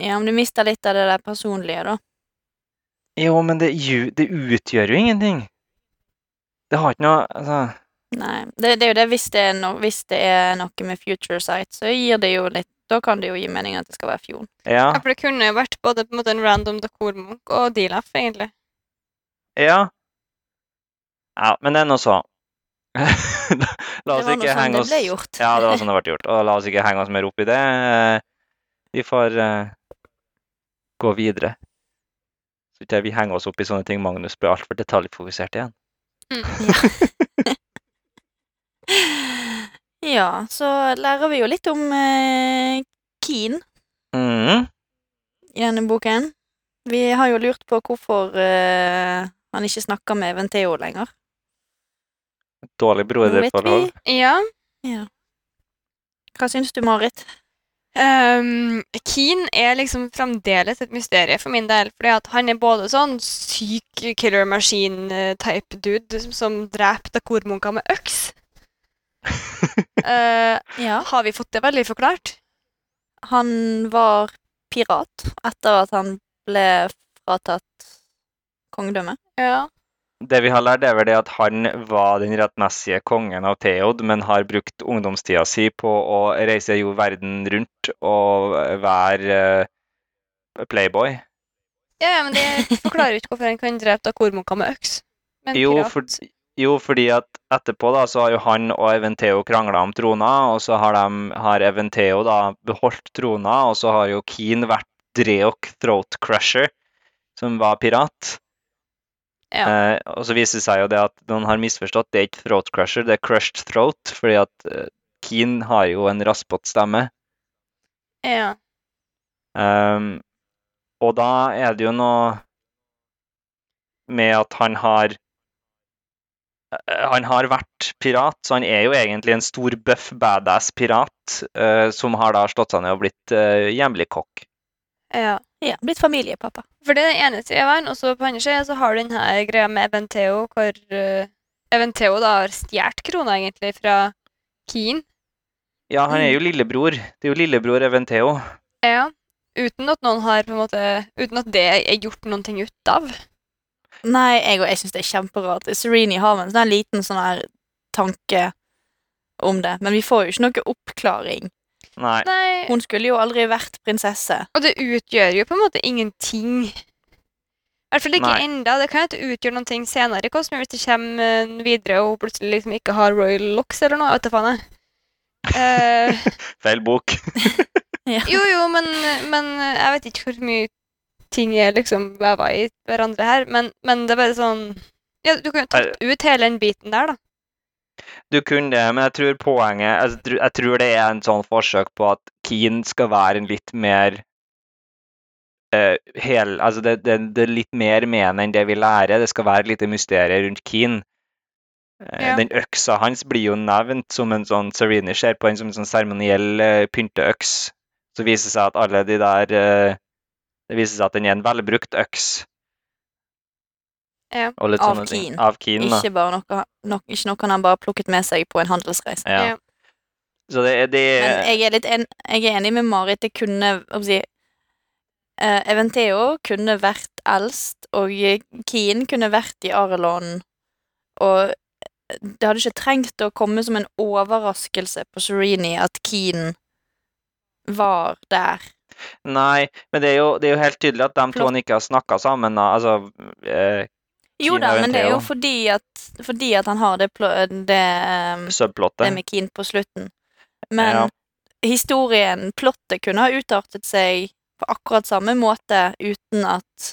ja, men du mista litt av det der personlige, da. Jo, men det, det utgjør jo ingenting. Det har ikke noe altså, Nei, det, det er jo det hvis det er, no, hvis det er noe med future sight, så gir det jo litt Da kan det jo gi mening at det skal være fjorden. Ja. ja, for det kunne jo vært både på en måte en random Dakormunk og Dilaf, egentlig. Ja. Ja, men det er nå så. [LAUGHS] la Det oss var ikke sånn henge det oss ble gjort. Ja, det var sånn det ble gjort. Og la oss ikke henge oss mer opp i det. Vi får eh, gå videre. Så ikke vi henger oss opp i sånne ting Magnus blir altfor detaljfokusert igjen. [LAUGHS] [LAUGHS] Ja, så lærer vi jo litt om eh, Keen mm. i denne boken. Vi har jo lurt på hvorfor eh, han ikke snakker med Venteo lenger. Dårlig broderforhold. Ja. Ja. Hva syns du, Marit? Um, Keen er liksom fremdeles et mysterium for min del, fordi at han er både sånn syk killer machine-type dude som, som dreper dekormunker med øks. uh, [LAUGHS] Ja. har vi fått det veldig forklart? Han var pirat etter at han ble fratatt kongedømmet. Ja. Det vi har lært, er vel det at han var den rettmessige kongen av Theod, men har brukt ungdomstida si på å reise jo verden rundt og være uh, playboy. ja, ja, men det forklarer jo ikke hvorfor han kan drepe da Kormoka med øks. Men Jo, for, jo, fordi at etterpå da, så har jo han og Eventeo krangla om trona, og så har, de, har Eventeo da beholdt trona, og så har jo Keen vært Dreok Throat Crusher, som var pirat. Ja. Eh, og så viser det seg jo det at noen har misforstått, det er ikke Throat Crusher, det er Crushed Throat, fordi at eh, Keen har jo en raspete stemme. ja. Um, og da er det jo noe med at han har eh, Han har vært pirat, så han er jo egentlig en stor, buff, badass pirat uh, som har da slått seg ned og blitt uh, hjemlig kokk. ja. Ja, blitt familiepappa. For det er den ene sida av verden, og så på andre sida så har du denne greia med Eventeo, hvor uh, Eventeo da har stjålet krona egentlig fra Keen. Ja, han er jo lillebror. Det er jo lillebror Eventeo. Ja. Uten at noen har på en måte Uten at det er gjort noen ting ut av. Nei, jeg, og jeg syns det er kjemperart. Sereni har en sånn liten sånn her tanke om det, men vi får jo ikke noe oppklaring. Nei. Nei. Hun skulle jo aldri vært prinsesse. Og det utgjør jo på en måte ingenting. I hvert fall ikke Nei. enda. Det kan jo ikke utgjøre noen ting senere i Cosmere hvis det kommer videre og hun plutselig liksom ikke har Royal Locks eller noe. Vet du faen jeg. Eh, [LAUGHS] Feil bok. [LAUGHS] Ja. jo, jo, men, men jeg vet ikke hvor mye ting er liksom veva i hverandre her. Men, men det er bare sånn Ja, du kan jo tatt ut hele den biten der, da. Du kunne det, men jeg tror poenget Jeg, tror- jeg tror det er en sånn forsøk på at Keen skal være en litt mer uh, hel, altså det, det, det er litt mer med enn det vi lærer. Det skal være et lite mysterium rundt Keen. Eh, Ja. Den øksa hans blir jo nevnt som en sånn Serena ser på den som en sånn seremoniell uh, pynteøks. Så viser det seg at alle de der uh, Det viser seg at den er en velbrukt øks. Ja. Litt Av sånne ting. Av Keen. Ikke, bare noe, nok- ikke noe han bare plukket med seg på en handelsreise. Ja. Så det, er- det Men jeg er litt en, jeg er enig med Marit. Det kunne hva skal jeg si, uh, Eventeo kunne vært eldst, og Keen kunne vært i Arelon. Og det hadde ikke trengt å komme som en overraskelse på Sereni at Keen var der. Nei, men det er jo, det er jo helt tydelig at de to ikke har snakka sammen. Altså, eh, Jo da, men det er jo fordi at, fordi at han har det, det, Subplottet. det med Keen på slutten. Men Ja. historien, plottet, kunne ha utartet seg på akkurat samme måte uten at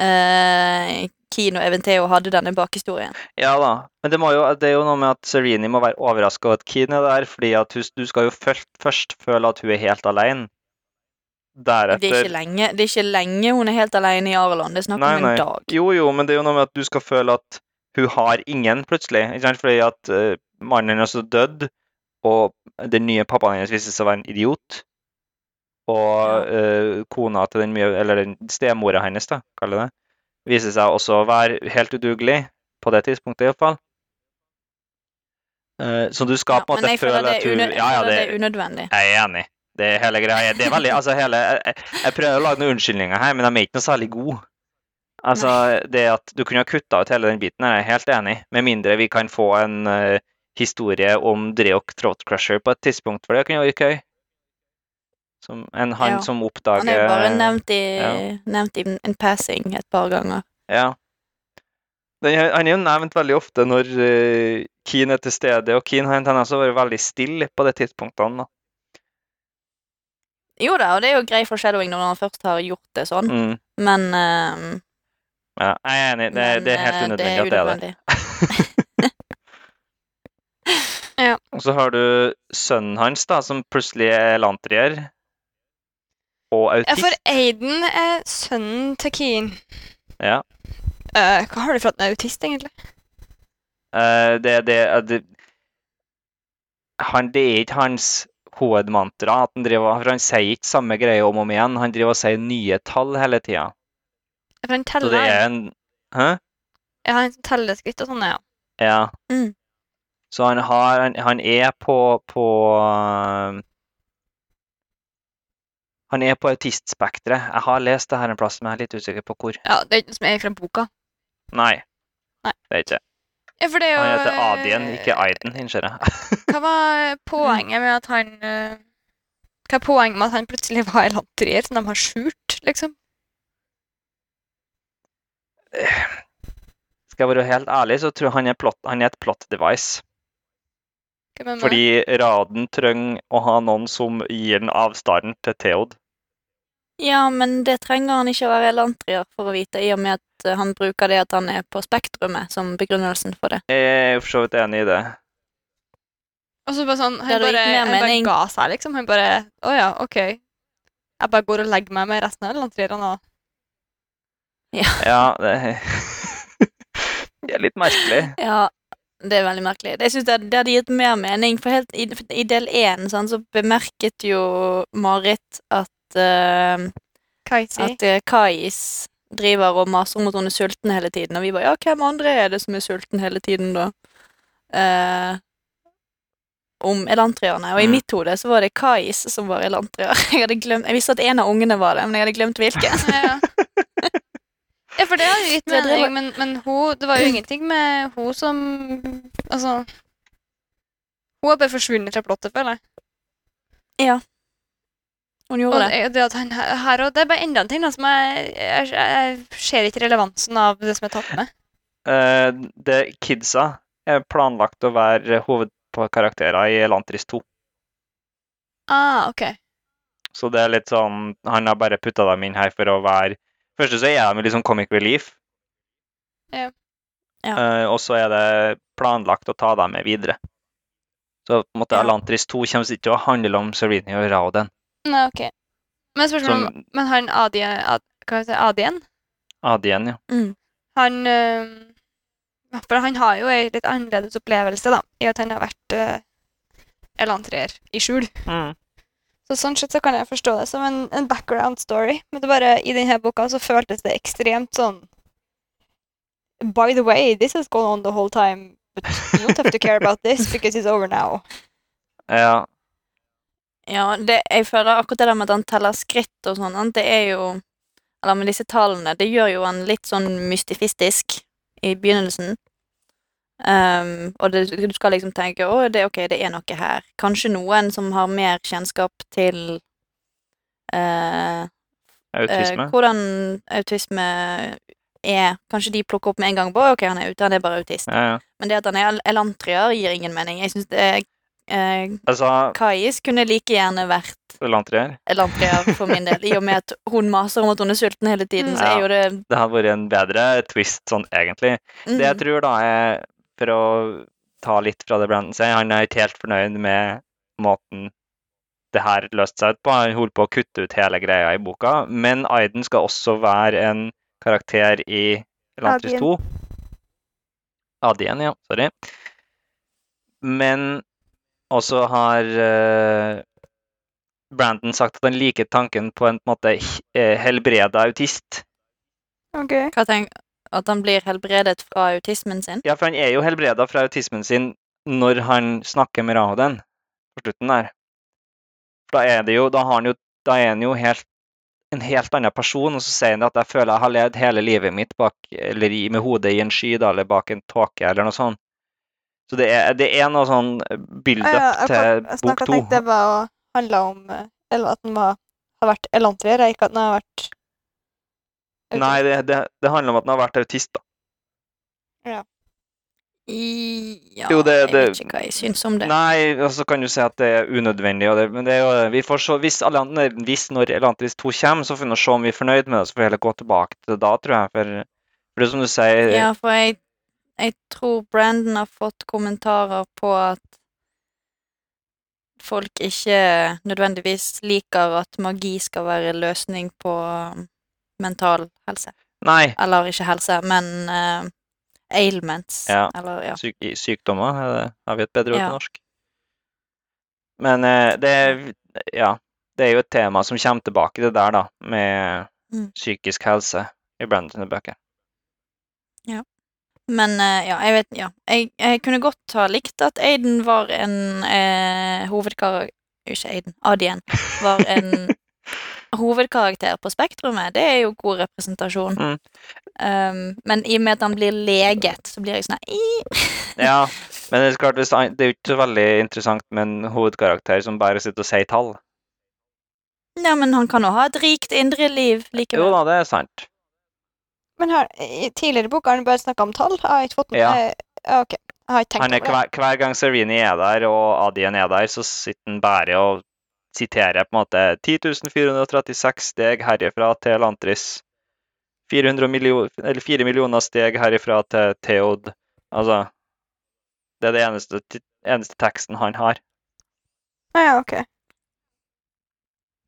eh, Keen og Eventeo hadde denne bakhistorien. Ja da, men det, må jo, det er jo noe med at Serenie må være overraska over at Keen er der, fordi at hun, du skal jo først, først føle at hun er helt alene. Det er, ikke lenge, det er ikke lenge hun er helt alene i Arelon. Det er snakk Nei, om nei. en dag. Jo, jo, men det er jo noe med at du skal føle at hun har ingen, plutselig. Ikke sant? Fordi at uh, mannen hennes er død, og den nye pappaen hennes viser seg å være en idiot. Og uh, kona til den mye Eller den stemora hennes, da, kaller det, viser seg også å være helt udugelig. På det tidspunktet, iallfall. Uh, så du skal på en måte føle at hun Ja, ja, det det, er unødvendig. jeg er enig. Det er hele greia. Det er veldig, [LAUGHS] altså hele, jeg, jeg prøver å lage noen unnskyldninger her, men de er ikke noe særlig gode. Altså, det at du kunne ha kutta ut hele den biten, er jeg helt enig. Med mindre vi kan få en uh, historie om Dreok Throatcrusher på et tidspunkt, for det kunne vært gøy. Som en han Ja. som Han er bare nevnt i, ja. nevnt i en passing et par ganger. Ja. Den, han er jo nevnt veldig ofte når uh, Keen er til stede, og Keen har en tendens til å være veldig stille på de tidspunktene. Da. Jo da, og det er jo grei foreshadowing når han først har gjort det sånn, Mm. men eh, Ja, jeg er enig. Det, men, det er helt eh, unødvendig at det er det. unødvendig. [LAUGHS] Og så har du sønnen hans, da, som plutselig er lantrier. Og autist. Ja, for Aiden er sønnen til Keen. Ja. Uh, hva har du for at han er autist, egentlig? Eh, det, det, det, han, det er ikke hans hovedmantra. At han, driver, for han sier ikke samme greie om og om igjen. Han driver og sier nye tall hele tida. For han Så det er en Hæ? Ja, han telleskritt og sånn, ja. Ja. Mm. Så han, har, han, han er på, på Han er på autistspekteret. Jeg har lest det her en plass, men jeg er litt usikker på hvor. Ja, Det er ikke noe som er fra boka. Nei. Nei. Det er ikke det. Ja, for det er jo Han heter Adien, ikke Aiden, innser jeg. [LAUGHS] Hva var poenget med at han eh, Hva er poenget med at han plutselig var i elantrier som de har skjult, liksom? Skal jeg være helt ærlig, så tror jeg han er, plot, han er et plot device. Fordi Raden trenger å ha noen som gir den avstanden til Theod. Ja, men det trenger han ikke å være elantrier for å vite, i og med at eh, han bruker det at han er på spektrumet som begrunnelsen for det. Jeg er for så vidt enig i det. Og så bare sånn, han bare, han bare ga seg, liksom. Han bare Å ja, OK. Jeg bare går og legger meg med resten av elantrierne og [LAUGHS] Ja, det, [LAUGHS] det er litt merkelig. Ja, det er veldig merkelig. Jeg synes det, det hadde gitt mer mening, for helt i, i del én sånn, så bemerket jo Marit at uh, Kaisi. at Kais driver og maser om at hun er sulten hele tiden, og vi bare ja, hvem andre er det som er sulten hele tiden, da? Eh, om elantrierne. Og i Mm. mitt hode så var det Kais som var elantrier. [LAUGHS] Jeg hadde glemt, jeg visste at en av ungene var det, men jeg hadde glemt hvilken. Ja. [LAUGHS] ja, for det hadde jo gitt mening, men, men hun, det var jo ingenting med hun som Altså Hun har bare forsvunnet fra plottet, føler jeg. Hun gjorde det. det, det at han her og Det er bare enda en ting da, som jeg, jeg, jeg ser ikke relevansen av det som er tatt med. Uh, det Kidsa er planlagt å være hovedkarakterer i Elantris 2. Ah, ok. Så det er litt sånn Han har bare putta dem inn her for å være Først så er de sånn comic relief. Ja. Ja. Uh, og så er det planlagt å ta dem med videre. Så på en måte Ja. Elantris 2 kommer ikke til å handle om Serini og Rauden. Nei, ok. Men spørsmålet om Men han Adien, Ad, hva heter Adien? Adien, ja. Mm. Han øh, For han har jo ei litt annerledes opplevelse, da, i at han har vært uh, elantrier i skjul. Mm. Så sånn sett så kan jeg forstå det som en, en background story. Men det bare, i denne boka så føltes det ekstremt sånn By the way, this has gone on the whole time, but you don't have to care about this because it's over now. [LAUGHS] Ja. Ja, det, jeg føler akkurat det der med at han teller skritt og sånn, det er jo Eller med disse tallene, det gjør jo han litt sånn mystifistisk i begynnelsen. Um, og det, du skal liksom tenke å, det, ok, det er noe her. Kanskje noen som har mer kjennskap til uh, Autisme. Uh, hvordan autisme er. Kanskje de plukker opp med en gang på ok, han er ute, han er bare autist. ja, ja. Men det at han er el- elantrier, gir ingen mening. Jeg synes det er eh, Altså, Kais kunne like gjerne vært Lantrier. Lantrier for min del, i og med at hun maser om at hun er sulten hele tiden, så Ja. er jo det Det hadde vært en bedre twist sånn egentlig. mm, Det jeg tror da er, for å ta litt fra det Brandon sier, han er ikke helt fornøyd med måten det her løste seg ut på. Han holdt på å kutte ut hele greia i boka. Men Aiden skal også være en karakter i Elantris 2. Adien, ja. Sorry. Men også har uh, Brandon sagt at han liker tanken på en på en måte eh, helbreda autist. Ok. Hva tenk, At han blir helbredet fra autismen sin? Ja, for han er jo helbreda fra autismen sin når han snakker med Rahoden på slutten der. For da er det jo Da har han jo Da er han jo helt en helt annen person, og så sier han at jeg føler jeg har levd hele livet mitt bak, eller med hodet i en sky da, eller bak en tåke, eller noe sånt. Så det er, det er noe sånn build-up Ja, ja, til bok to. to. tenkte det var å handle om eh, Eller at den var, har vært elantrier, ikke at den har vært Nei, det, det, det handler om at den har vært autist, da. I, ja, Jo, det- jeg vet ikke hva jeg syns om det. Nei, og så kan du si at det er unødvendig, og det, men det er jo vi får se, hvis, hvis når Elantris 2 kommer, så får vi se om vi er fornøyd med det, så får vi heller gå tilbake til det da, tror jeg. For, for det er som du sier Ja, for jeg, jeg tror Brandon har fått kommentarer på at folk ikke nødvendigvis liker at magi skal være løsning på um, mental helse. Nei, Eller ikke helse, men uh, ailments. Ja. Eller, ja. syk, sykdommer, er har vi et bedre ord Ja. på norsk? Men uh, det Ja. Det er jo et tema som kommer tilbake, det der, da, med Mm. psykisk helse i Brandon sine bøker. Men eh, ja, jeg vet Ja. Jeg, jeg kunne godt ha likt at Aiden var en eh, hovedkarakter Ikke Aiden, Adien var en [LAUGHS] hovedkarakter på Spektrumet. Det er jo god representasjon. Mm. Um, men i og med at han blir leget, så blir jeg sånn. Ja, [LAUGHS] men det er klart, det er jo ikke så veldig interessant med en hovedkarakter som bare sitter og sier tall. Ja, men han kan jo ha et rikt indre liv likevel. Jo da, det er sant. Men her, i tidligere bok har han bare snakka om tall. Jeg har ikke fått med Ja. Ok, jeg har ikke tenkt Han er hver, hver gang Serini er der, og Adien er der, så sitter han bare og siterer på en måte 10.436 steg herifra til Lantris. 400 millio- eller 4 millioner steg herifra til Theod. Altså Det er det eneste, eneste teksten han har. Ah, ja, ok.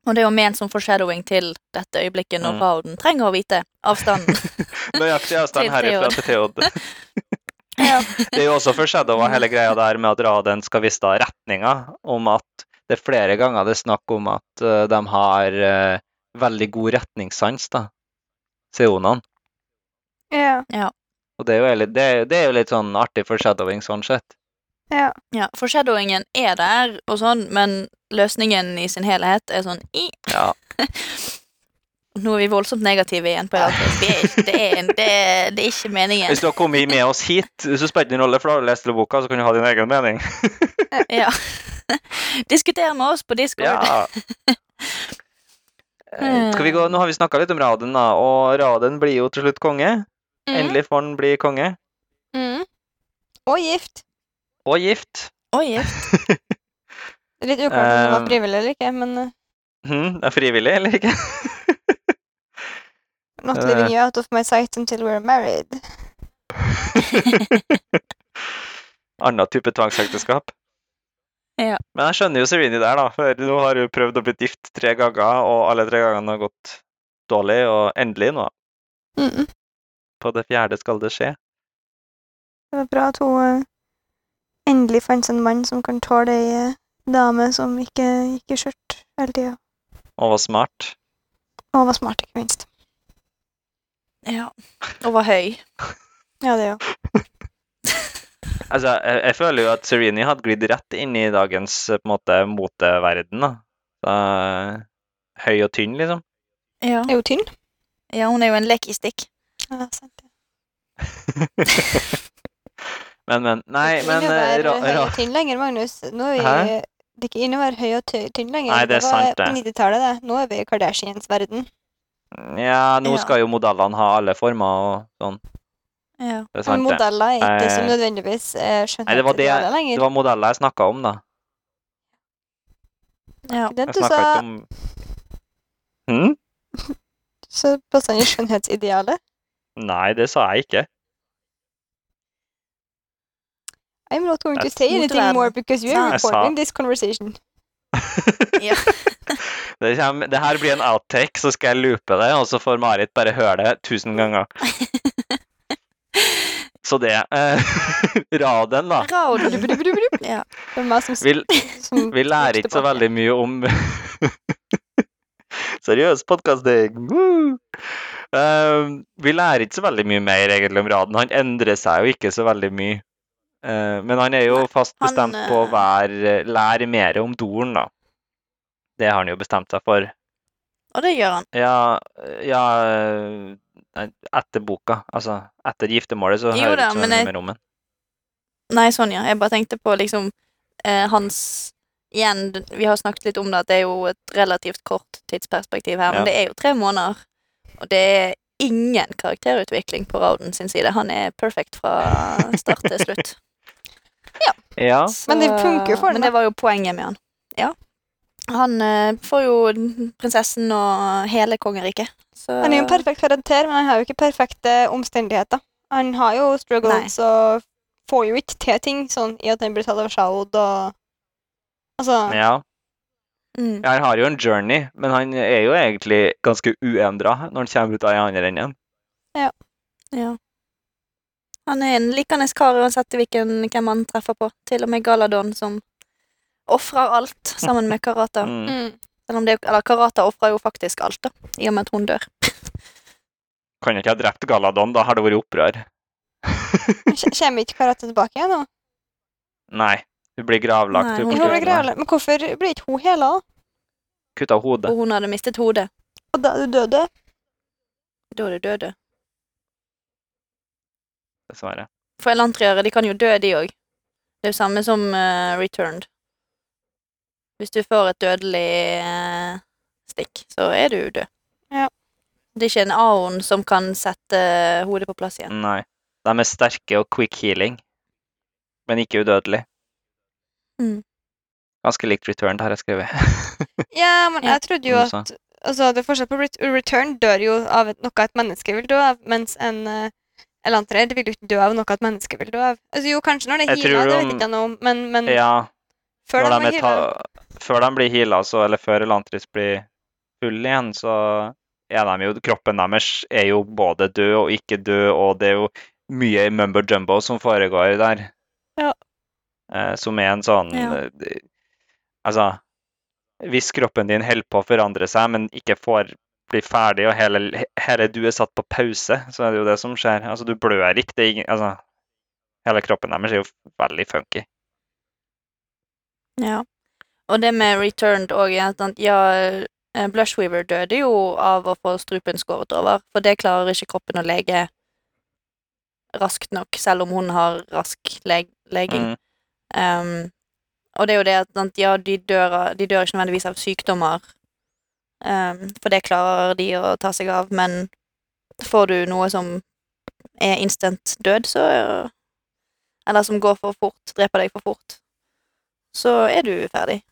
Og det er jo ment som foreshadowing til dette øyeblikket når Mm. Rauden trenger å vite avstanden. Nøyaktig avstand herifra til Theod. [LAUGHS] [LAUGHS] Det er jo også foreshadowa hele greia der med at Raden skal vise da retninga, om at det er flere ganger det er snakk om at uh, de har uh, veldig god retningssans, da, seonene. ja. Og det er, jo litt, det, er- det er jo litt sånn artig foreshadowing sånn sett. Ja. Ja, foreshadowingen er der og sånn, men løsningen i sin helhet er sånn i. Ja. [LAUGHS] Nå er vi voldsomt negative igjen på. Vi er ikke, det, er, det, er, det er ikke meningen. Hvis du har kommet med oss hit, så spiller det ingen rolle, for da har du lest hele boka, så kan du ha din egen mening. Ja. [LAUGHS] Diskuter med oss på Discord. Ja. [LAUGHS] Eh, Skal vi gå, Nå har vi snakka litt om Raden, da, og Raden blir jo til slutt konge. Mm. Endelig får han bli konge. Mm. Og gift. Og gift. Og er Litt uklart om det var Um, frivillig eller ikke, men Hm, det er frivillig, eller ikke? not Eh. leaving you out of my sight until we're married. [LAUGHS] Anna type tvangsekteskap. Ja. Men jeg skjønner jo Serini der, da. For nå har hun prøvd å bli gift tre ganger, og alle tre gangene har gått dårlig, og endelig nå, Mm. på det fjerde skal det skje. Det var bra at hun uh, endelig fant seg en mann som kan tåle ei dame som ikke gikk i skjørt hele tida. Og var smart. Og var smart, ikke minst. Ja. Og var høy. Ja, det òg. [LAUGHS] Altså, jeg, jeg føler jo at Sereni hadde glidd rett inn i dagens på en måte moteverden, da. Så, høy og tynn, liksom. Ja. Er hun tynn? ja, hun er jo en lekistikk. Ja, sant det. [LAUGHS] Men, men Nei, men ikke eh, høy og tynn lenger, Magnus. Nå er vi, Hæ? Det er ikke inne å være høy og tynn lenger. Nei, det er var sant, det. på 90-tallet, det. Nå er vi i Kardashians verden. Ja, nå Ja. skal jo modellene ha alle former og sånn. Ja. Det er Men sant, det. modeller er ikke som Eh, nødvendigvis eh, Nei, det var det- skjønnhetsidealer lenger. Det var modeller jeg snakka om, da. ja. Det Jeg du snakka sa, ikke om Hm? [LAUGHS] så passa han i skjønnhetsidealet. Nei, det sa jeg ikke. I'm not going to say anything more because you are recording this conversation. Ja. [LAUGHS] Det, kommer, det her blir en outtake, så skal jeg loope det, og så får Marit bare høre det tusen ganger. [LAUGHS] Så det eh, [LAUGHS] Raden, da. Ja. Det var meg som, Vi, som vi lærer ikke så veldig mye om Seriøs podkasting! vi lærer ikke så veldig mye mer egentlig om Raden. Han endrer seg jo ikke så veldig mye. Eh, men han er jo fast han, bestemt på å eh, være, lære mer om Doren, da. Det har han jo bestemt seg for. Og det gjør han. Ja, ja Etter boka. Altså, etter giftermålet så hører du ikke så med rommen. Nei, sånn, ja. Jeg bare tenkte på liksom eh, hans Igjen, vi har snakket litt om det, at det er jo et relativt kort tidsperspektiv her, Ja. men det er jo tre måneder. Og det er ingen karakterutvikling på Rauden sin side. Han er perfekt fra start til slutt. [LAUGHS] Ja. Så, Men det funker jo for den, Men det var jo poenget med han. Ja. Han eh, får jo prinsessen og hele kongeriket. Så Han er jo en perfekt karakter, men han har jo ikke perfekte omstendigheter. Han har jo struggles og får jo ikke til ting, sånn i at han blir tatt av Shaud og Altså, ja. mm. Ja, Han har jo en journey, men han er jo egentlig ganske uendra når han kommer ut av den andre enden. Ja. Ja. Han er en likende kar uansett hvilken, hvem han treffer på. Til og med Galadon, som ofrer alt sammen med Karata. [LAUGHS] Mm. mm. Selv om det, eller Karata ofrer jo faktisk alt, da, i og med at hun dør. [LAUGHS] Kan ikke ha drept Galadon, da har det vært opprør. [LAUGHS] Kommer ikke Karata tilbake igjen nå? Nei, hun blir gravlagt. Nei, hun hun blir gravlagt. Men hvorfor blir ikke hun hele, da? kutta hodet. Og hun hadde mistet hodet. Og da er du døde. Da er du døde. Dessverre. For elantriere, de kan jo dø, de òg. Det er jo samme som uh, returned. Hvis du får et dødelig uh, stikk, så er du død. Ja. Det er ikke en aon som kan sette hodet på plass igjen. Nei. De er sterke og quick healing, men ikke udødelig. Mm. Ganske likt returned, har jeg skrevet. [LAUGHS] Ja, men jeg trodde jo at Altså, det er forskjell på Returned return dør jo av noe et menneske vil dø av, mens en uh, elantrer vil jo ikke dø av noe at mennesket vil dø av. Altså, jo, kanskje når det er heala, det de- vet ikke jeg noe om, men, men ja, før når de ta, før de blir heala, så, eller før Elantris blir full igjen, så er de jo Kroppen deres er jo både død og ikke død, og det er jo mye mumbo jumbo som foregår der. Ja. Eh, som er en sånn Ja. eh, Altså Hvis kroppen din holder på å forandre seg, men ikke får bli ferdig, og hele, hele du er satt på pause, så er det jo det som skjer. Altså, du blør ikke. Det er ingen, altså, hele kroppen deres er jo veldig funky. Ja. Og det med returned òg ja, eh, Blushweaver døde jo av å få strupen skåret over, for det klarer ikke kroppen å lege raskt nok, selv om hun har rask leg leging. Mm. Um, og det er jo det at ja, de dør, de dør ikke nødvendigvis av sykdommer, um, for det klarer de å ta seg av, men får du noe som er instant død, så Eller som går for fort, dreper deg for fort, så er du ferdig.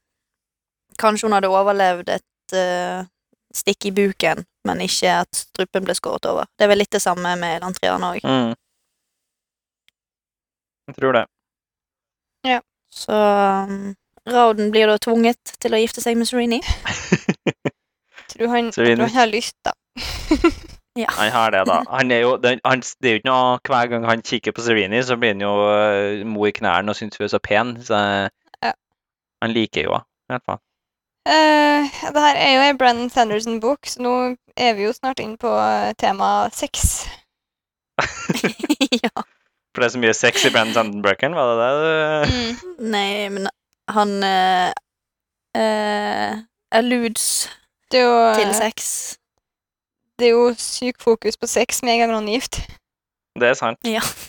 Kanskje hun hadde overlevd et uh, stikk i buken, men ikke at strupen ble skåret over. Det er vel litt det samme med lantrierne òg. Mm. Jeg tror det. Ja. Så um, Rauden blir da tvunget til å gifte seg med Serini. [LAUGHS] Tror han, vi jeg tror han har lyst, da. [LAUGHS] Ja. Han har det, da. Han er jo, det, han, det er jo ikke noe Hver gang han kikker på Serini, så blir han jo uh, mo i knærne og syns hun er så pen. Så Ja. han liker jo henne, i hvert fall. Uh, det her er jo ei Brennan Sanderson-bok, så nå er vi jo snart inn på uh, tema sex. [LAUGHS] ja. For det er så mye sex i Brandon Sandenbroken, var det det? du- Mm. Nei, men han uh, alludes Det er jo til eh, sex. Det er jo syk fokus på sex med en gang noen er gift. Det er sant.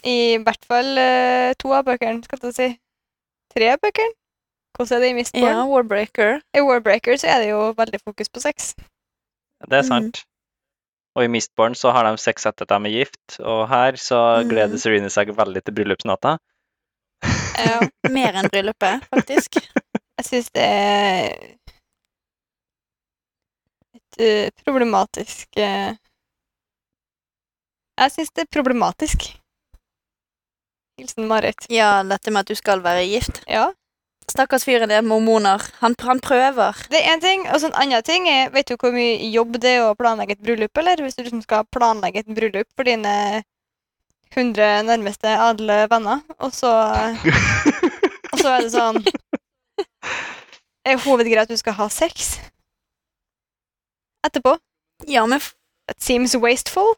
I hvert fall uh, to av bøkene, skal jeg si. Tre av bøkene. Hvordan er det i Mistborn? Ja, Warbreaker. I Warbreaker så er det jo veldig fokus på sex. Det er Mm. sant. Og i Mistborn så har de sex etter at de er gift, og her så Mm. gleder Serena seg veldig til bryllupsnatta. Ja, Mer enn bryllupet, faktisk. [LAUGHS] jeg syns det er eh, problematisk eh, Jeg syns det er problematisk. Hilsen Marit. Ja, dette med at du skal være gift. Ja. Stakkars fyren er mormoner. Han, han prøver. Det er én ting, og så en annen ting er Vet du hvor mye jobb det er å planlegge et bryllup, eller? Hvis du liksom skal planlegge et bryllup for dine 100 nærmeste adle venner, og så Og så er det sånn [LAUGHS] Er hovedgreia at du skal ha sex etterpå? Ja, men It seems wasteful.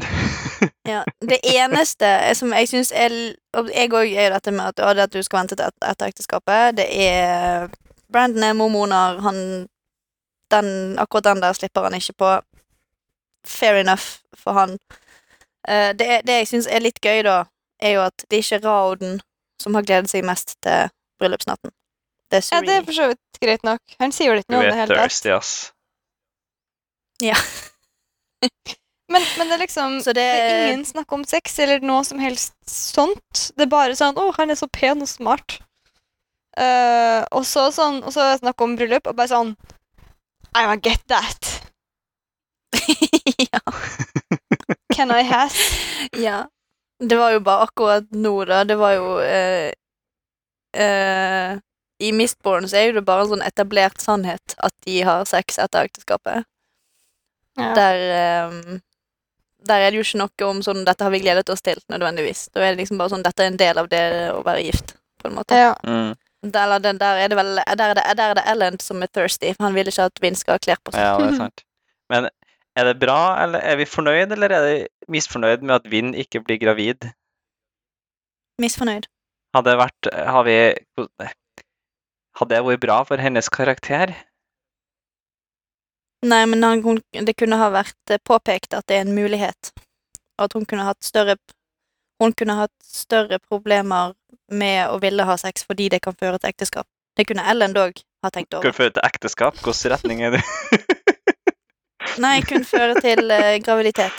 [LAUGHS] ja. Det eneste som jeg syns er og Jeg òg er dette med at, å, det at du skal vente til et- etter ekteskapet. Det er Brandon er mormoner. Han den, Akkurat den der slipper han ikke på. Fair enough for han. Uh, det, er- det jeg syns er litt gøy, da, er jo at det er ikke Rauden som har gledet seg mest til bryllupsnatten. Det er Ja, det er for så vidt greit nok. Han sier jo litt noe om det er hele tatt. thirsty, ass. Men, men det er liksom Så det, Det er ingen snakk om sex eller noe som helst sånt. Det er bare sånn 'Å, han er så pen og smart'. Uh, og så sånn, og så snakk om bryllup, og bare sånn I don't get that. [LAUGHS] ja. Can I has? [LAUGHS] Ja. Det var jo bare akkurat nå, da. Det var jo eh, eh, I Mistborn så er jo det bare en sånn etablert sannhet at de har sex etter ekteskapet. Ja. Der um, Der er det jo ikke noe om sånn 'dette har vi gledet oss til', nødvendigvis. Da er det liksom bare sånn 'dette er en del av det å være gift', på en måte. ja. Mm. Der, der, der er det vel Der er det, der er det Ellen som er thirsty, for han vil ikke at Vin skal ha klær på seg. Ja, det er [LAUGHS] sant. Men er det bra, eller er vi fornøyd, eller er vi misfornøyd med at Vinn ikke blir gravid? Misfornøyd. Hadde det vært Har vi Hadde det vært bra for hennes karakter? Nei, men han, hun, det kunne ha vært eh, påpekt at det er en mulighet. Og at hun kunne hatt større Hun kunne hatt større problemer med å ville ha sex fordi det kan føre til ekteskap. Det kunne Ellen dog ha tenkt over. det føre til ekteskap? Hvilken retning er det? [LAUGHS] Nei, kun føre til uh, graviditet.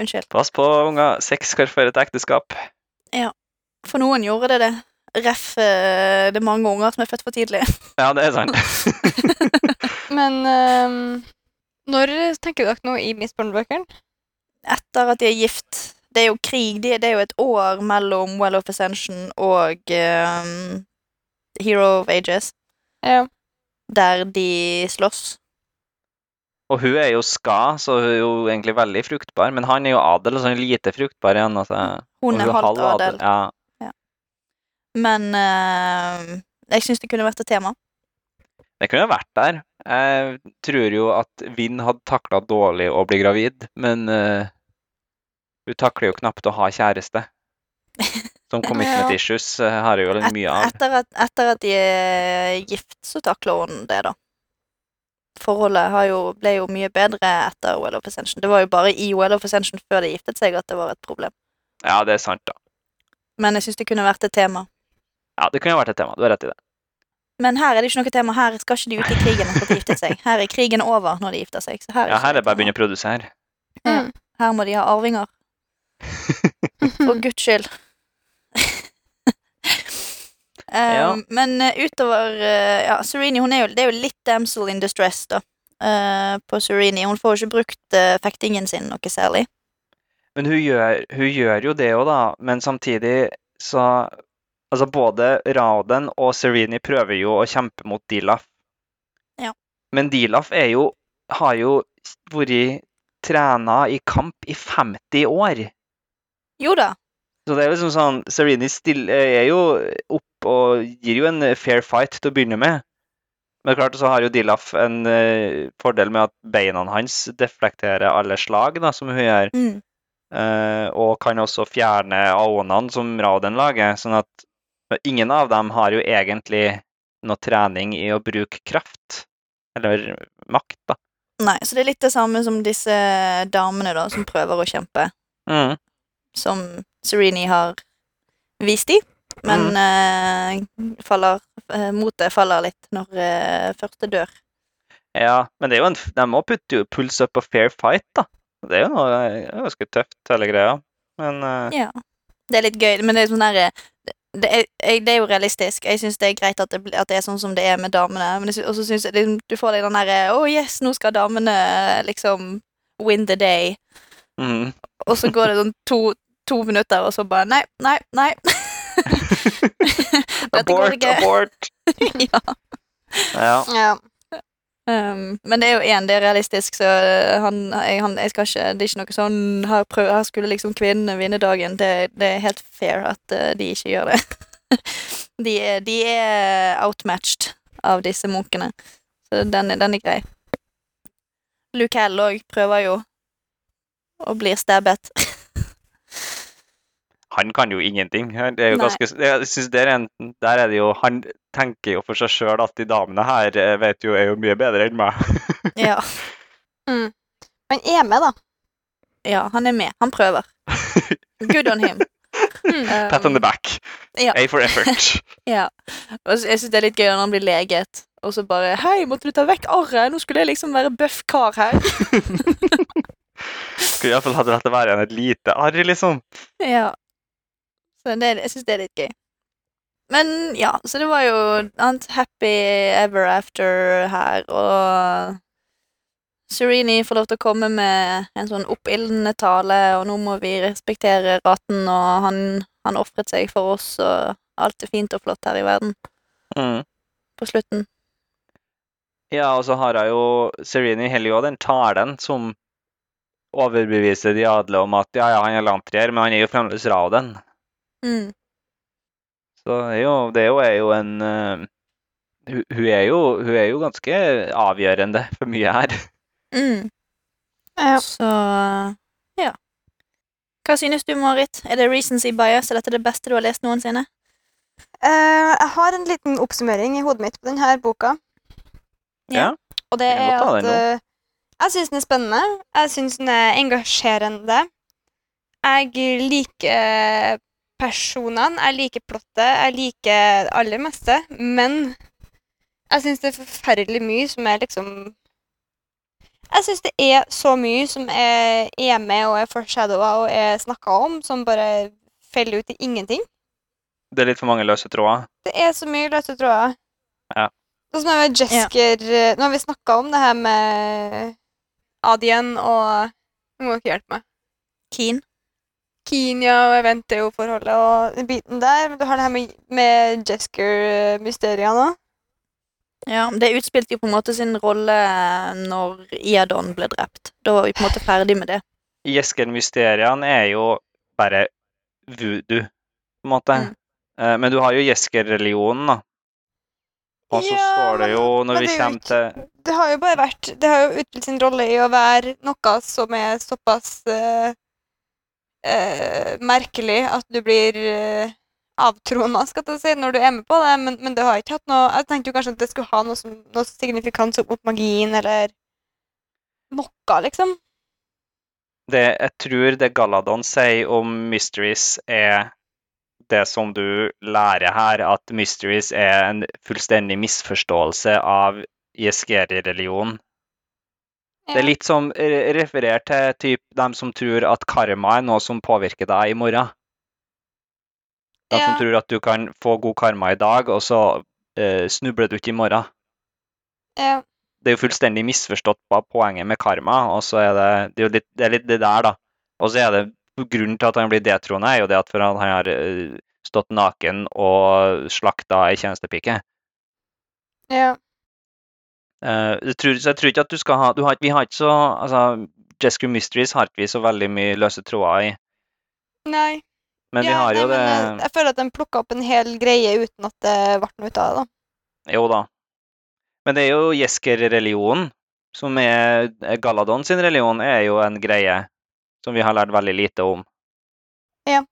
Unnskyld. Pass på, unger. Sex kan føre til ekteskap. Ja. For noen gjorde det det. Ref eh, det er mange unger som er født for tidlig. Ja, det er sant. [LAUGHS] Men ehm, når tenker dere nå i Miss Bond-bøkene? Etter at de er gift. Det er jo krig. Det, det er jo et år mellom Well of Ascension og um, Hero of Ages, Ja. der de slåss. Og hun er jo ska, så hun er jo egentlig veldig fruktbar. Men han er jo adel, så han er lite fruktbar igjen. Altså. Hun er halvt adel. Ja. Men uh, jeg syns det kunne vært et tema. Det kunne vært der. Jeg tror jo at Vinn hadde takla dårlig å bli gravid, men uh, hun takler jo knapt å ha kjæreste. [LAUGHS] Som commitment Ja. issues eh, har hun jo Et, mye av. etter, at, etter at de er gift, så takler hun det, da. Forholdet har jo, ble jo mye bedre etter Well of Ascension. Det var jo bare i Well of Ascension før de giftet seg at det var et problem. Ja, det er sant, da. Men jeg syns det kunne vært et tema. Ja, det kunne vært et tema. Du har rett i det. Men her er det ikke noe tema. Her skal ikke de ut i krigen etter at de giftet seg. Her er krigen over når de gifter seg. Så her, Ja, her er det bare å begynne å produsere. Ja. Mm. Her må de ha arvinger. [LAUGHS] For guds skyld. [LAUGHS] Um, Ja. Men eh, utover uh, Ja, Serenie, hun er jo, det er jo litt damsel in distress, da. Uh, på Serenie. Hun får jo ikke brukt uh, fektingen sin noe særlig. Men hun gjør, hun gjør jo det òg, da. Men samtidig så Altså, både Raden og Serini prøver jo å kjempe mot Dilaf. Ja. Men Dilaf er jo Har jo vært trena i kamp i 50 år. Jo da. Så det er liksom sånn Serini still, er jo opp og gir jo en fair fight til å begynne med. Men klart så har jo Dilaf en uh, fordel med at beina hans deflekterer alle slag, da, som hun gjør. Mm. Uh, og kan også fjerne aonene som Raden lager. Sånn at ingen av dem har jo egentlig noe trening i å bruke kraft. Eller makt, da. Nei, så det er litt det samme som disse damene da, som prøver å kjempe. Mm. Som Serenie har vist i. Men eh, faller, eh, motet faller litt når eh, første dør. Ja, men det er jo en, de må putte puls up og fair fight, da. Det er jo noe ganske tøft, hele greia. Men eh, Ja. Det er litt gøy, men det er sånn derre det, er- jeg- det er jo realistisk. Jeg syns det er greit at det, at det er sånn som det er med damene. Men så sy- syns jeg liksom, du får deg den derre Å, yes, nå skal damene liksom win the day. Mm. Og så går det sånn to, to minutter, og så bare Nei, nei, nei. [LAUGHS] [LAUGHS] Abort, abort! [LAUGHS] ja. Ja. Ja. Um, men det er jo én, det er realistisk, så uh, han, jeg, han, jeg skal ikke Det er ikke noe sånn Her, prøv, her skulle liksom kvinnene vinne dagen. Det, det er helt fair at uh, de ikke gjør det. [LAUGHS] de, er, de er outmatched av disse munkene. Så den, den er grei. Luke Hell òg prøver jo og blir stabbet. [LAUGHS] Han kan jo ingenting. Det er jo ganske, jeg synes det er en, der er det jo Han tenker jo for seg sjøl at de damene her eh, vet jo er jo mye bedre enn meg. [LAUGHS] ja. Men er med, da. ja, han er med. Han prøver. Good on him. Mm. [LAUGHS] Pat on the back. ja. A for effort. [LAUGHS] Ja. Og jeg syns det er litt gøy når han blir leget, og så bare 'Hei, måtte du ta vekk arret? Nå skulle jeg liksom være bøff kar her.' Skulle iallfall hatt å være igjen et lite arr, liksom. ja. Så det, jeg syns det er litt gøy. Men ja, så det var jo annet happy ever after her, og Serini får lov til å komme med en sånn oppildnende tale, og nå må vi respektere raten, og han, han ofret seg for oss, og alt er fint og flott her i verden Mm. på slutten. Ja, og så har hun jo Serini heller jo den talen som overbeviser de adle om at ja, ja, han er lantrier, men han er jo fremdeles Rauden. Mm. Så det er jo, det er jo, er jo en uh, hun, hun, er jo, hun er jo ganske avgjørende for mye her. Mm. Ja. Så ja. Hva synes du, Marit? Er det recency bias? Er dette det beste du har lest noensinne? Uh, jeg har en liten oppsummering i hodet mitt på denne boka. Ja. Og det er at uh, Jeg syns den er spennende. Jeg syns den er engasjerende. Jeg liker personene, jeg liker plottet, jeg liker det aller meste. Men jeg syns det er forferdelig mye som er liksom Jeg syns det er så mye som er, er med og er foreshadowa og er snakka om, som bare faller ut i ingenting. Det er litt for mange løse tråder. Det er så mye løse tråder. Ja. Sånn som med Jesker ja. Nå har vi snakka om det her med Adien og Hun må ikke hjelpe meg. Keen. Kenya og Eventeo-forholdet og den biten der. Men du har det her med, med Jesker-mysteriet nå. Ja, Det utspilte jo på en måte sin rolle når Iadon ble drept. Da var vi på en måte ferdig med det. Jesker-mysteriene er jo bare voodoo, på en måte. Mm. Eh, Men du har jo Jesker-religionen, da. Og så Ja, står det jo, når vi er kommer til Det har jo bare vært Det har jo utspilt sin rolle i å være noe som er såpass eh, eh, merkelig at du blir uh, avtrona, skal jeg si, når du er med på det, men, men det har ikke hatt noe Jeg tenkte jo kanskje at det skulle ha noe, som, noe signifikans opp mot magien, eller mokka, liksom. det Jeg tror det Galadon sier om mysteries, er det som du lærer her, at mysteries er en fullstendig misforståelse av Jeskeri-religionen. Det er litt som referert til typ, dem som tror at karma er noe som påvirker deg i morgen. De som Ja. tror at du kan få god karma i dag, og så eh, snubler du ikke i morgen. Ja. Det er jo fullstendig misforstått hva poenget med karma, og så er det det er, litt, det er litt det der, da. Og så er det grunnen til at han blir detroende, er jo det at for han han har eh, stått naken og slakta ei tjenestepike. ja. Eh, tror, så jeg tror ikke at du skal ha du har, Vi har ikke så altså, Jesker Mysteries har ikke vi så veldig mye løse tråder i. Nei. Men vi ja, har jo nei, det jeg, jeg føler at de plukka opp en hel greie uten at det ble noe ut av det. da. Jo da. Men det er jo Jesker-religionen, som er Galadon sin religion, er jo en greie som vi har lært veldig lite om. Ja.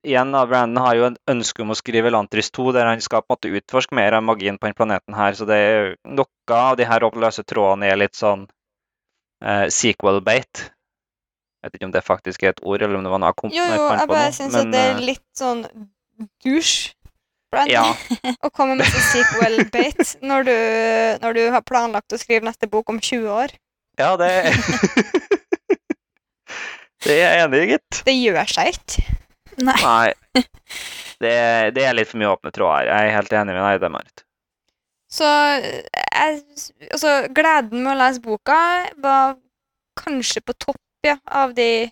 Igjen, da, Brandon har jo en ønske om å skrive Lantris 2, der han skal på en måte utforske mer av magien på den planeten her, så det er noe av de her løse trådene er litt sånn eh, sequel-bate. Jeg vet ikke om det faktisk er et ord, eller om det var noe jeg kom Jo, jeg jo, jeg på bare syns at det er eh, litt sånn douche. Ja. [LAUGHS] Å komme med sånn sequel-bate når, du, når du har planlagt å skrive neste bok om 20 år. Ja, det [LAUGHS] Det er jeg enig i, gitt. Det gjør seg ikke. Nei. Nei. Det, det er litt for mye åpne tråder. Jeg er helt enig med deg i det, Marit. Så jeg, altså, gleden med å lese boka var kanskje på topp ja, av de,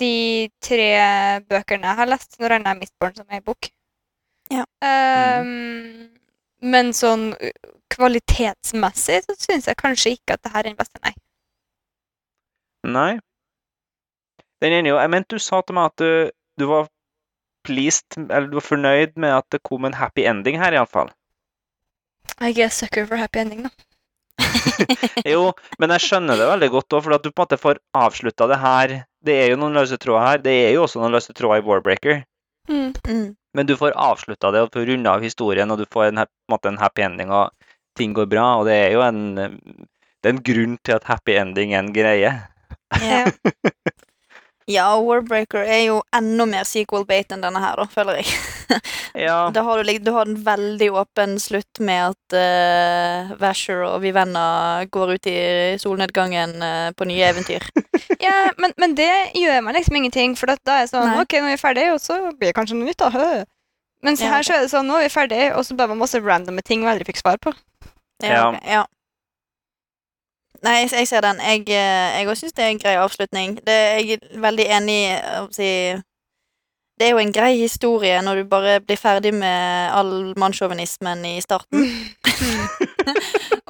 de tre bøkene jeg har lest. Nå regner jeg Mistborn som ei bok. Ja. Ehm, Men sånn kvalitetsmessig så syns jeg kanskje ikke at det her er den beste, nei. Nei. Den ene jo Jeg mente du sa til meg at du, du var pleased, eller du var fornøyd med at det kom en happy ending her, iallfall. Jeg er sucker for happy ending, da. [LAUGHS] Jo, men jeg skjønner det veldig godt òg, for at du på en måte får avslutta det her. Det er jo noen løse tråder her. Det er jo også noen løse tråder i Warbreaker. Mm. Mm. Men du får avslutta det og får runda av historien, og du får en, på en, måte en happy ending, og ting går bra. Og det er jo en, det er en grunn til at happy ending er en greie. Ja. [LAUGHS] ja, Warbreaker er jo enda mer sequel-bait enn denne her, da, føler jeg. [LAUGHS] Ja, Da har du, du har en veldig åpen slutt med at uh, Vasher og Vivenna går ut i solnedgangen uh, på nye eventyr. [LAUGHS] Ja, men, men det gjør meg liksom ingenting, for da er jeg sånn Nei. OK, nå er vi ferdig, og så blir det kanskje noe nytt, da. Hø. Mens Ja, her så er det sånn, nå er vi ferdig, og så bare masse randomme ting vi aldri fikk svar på. Ja. okay. ja. Nei, jeg, jeg ser den. Jeg eh, jeg også syns det er en grei avslutning. Det, jeg er veldig enig i Det er jo en grei historie når du bare blir ferdig med all mannssjåvinismen i starten. [LAUGHS]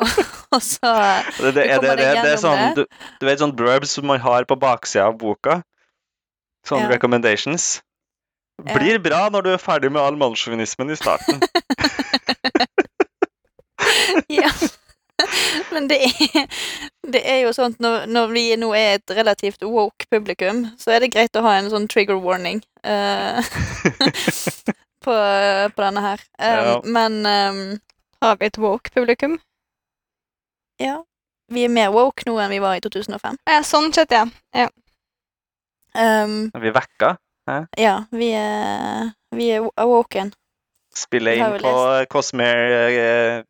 [LAUGHS] og så det, det, er, kommer det, deg det er gjennom sånn du, du vet sånn blurbs som man har på baksida av boka? Sånne Ja. recommendations. Blir bra når du er ferdig med all mannssjåvinismen i starten. [LAUGHS] Ja. [LAUGHS] Men det er, det er jo sånn at når, når vi nå er et relativt woke publikum, så er det greit å ha en sånn trigger warning uh, [LAUGHS] på, på denne her. Um, Ja. Men um, Har vi et woke publikum? ja. vi er mer woke nå enn vi var i 2005. Ja, sånn sett, ja. ja. Um, Er vi vekka? ja, vi er, vi er awoken. Spiller inn på Cosmere-greier?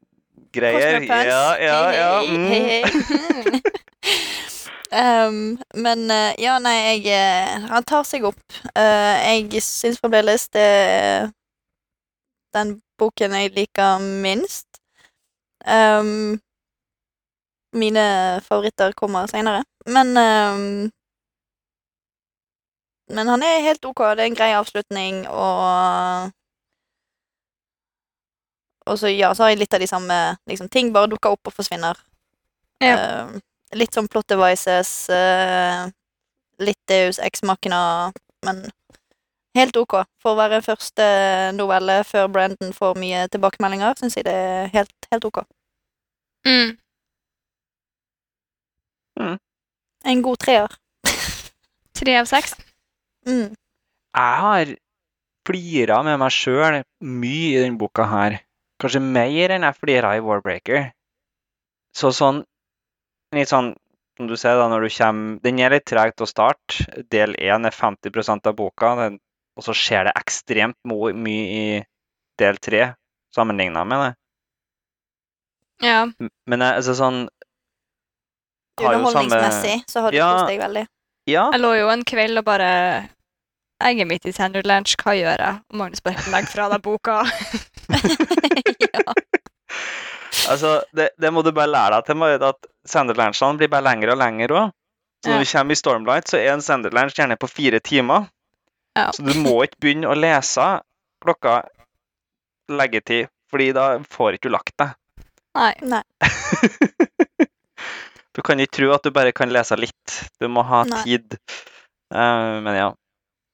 Cosmere ja, ja, ja. Mm. Hey, hey, hey. um, men eh, ja, nei, jeg eh, Han tar seg opp. Uh, jeg syns fremdeles det er den boken jeg liker minst. Um, mine favoritter kommer seinere. Men um, Men han er helt OK. Det er en grei avslutning, og Og så, ja, så har jeg litt av de samme liksom, ting bare dukker opp og forsvinner. Ja. Uh, litt sånn plot devices, uh, litt Deus ex machina, men helt OK. For å være første novelle før Brandon får mye tilbakemeldinger, syns jeg det er helt, helt OK. Mm. En god treer. Tre av seks. Mm. Jeg har flira med meg sjøl mye i denne boka her. Kanskje mer enn jeg flira i Warbreaker. Så sånn Litt sånn som du ser da, når du kommer Den er litt treg til å starte. Del én er 50% av boka, den, og så skjer det ekstremt mye i del tre sammenligna med det. Ja. Men altså sånn Underholdningsmessig så har du Ja. kost deg veldig. Ja, Jeg lå jo en kveld og bare Jeg er midt i Sanderlands, hva gjør jeg? Og Magnus bare legger fra deg boka. [LAUGHS] [LAUGHS] ja. Altså, det, det må du bare lære deg til, Marit, at senderlansjene blir bare lengre og lengre òg. Så når Ja. du kommer i Stormlight, så er en senderlansj gjerne på fire timer. Ja. Så du må ikke begynne å lese klokka leggetid, fordi da får ikke du lagt deg. Nei. Nei. [LAUGHS] du kan ikke tro at du bare kan lese litt. Du må ha Nei. tid. Uh, men ja.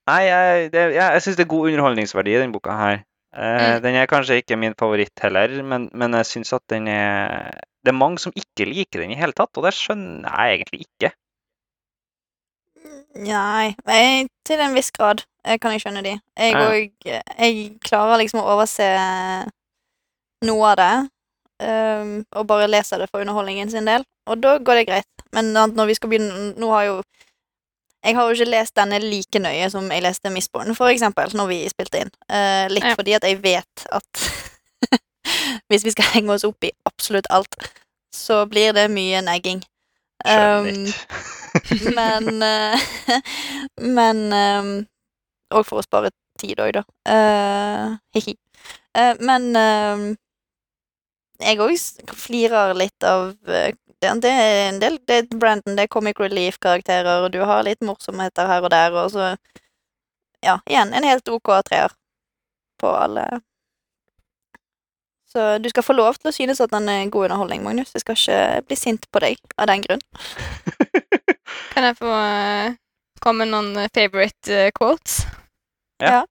Nei, jeg, det, jeg, jeg syns det er god underholdningsverdi i denne boka her. Eh, Mm. Den er kanskje ikke min favoritt heller, men, men jeg syns at den er Det er mange som ikke liker den i hele tatt, og det skjønner jeg egentlig ikke. Nei, jeg, til en viss grad jeg kan jeg skjønne de. Jeg Ja. Jeg klarer liksom å overse noe av det. Um, og bare leser det for underholdningen sin del. Og da går det greit. Men når vi skal begynne Nå har jo Jeg har jo ikke lest denne like nøye som jeg leste Mistborn, for eksempel, når vi spilte inn. Uh, litt Ja. fordi at jeg vet at [LAUGHS] hvis vi skal henge oss opp i absolutt alt, så blir det mye negging. Um, men uh, [LAUGHS] Men um, Og for å spare tid òg, da. Uh, hi-hi. Uh, men ehm, jeg òg flirer litt av eh, det, det er en del Det er Brandon, det er comic relief-karakterer, og du har litt morsomheter her og der, og så Ja, igjen, en helt OK treer på alle. Så du skal få lov til å synes at den er god underholdning, Magnus. Jeg skal ikke bli sint på deg av den grunn. [LAUGHS] Kan jeg få eh, komme med noen eh, favorite eh, quotes? Ja. Ja.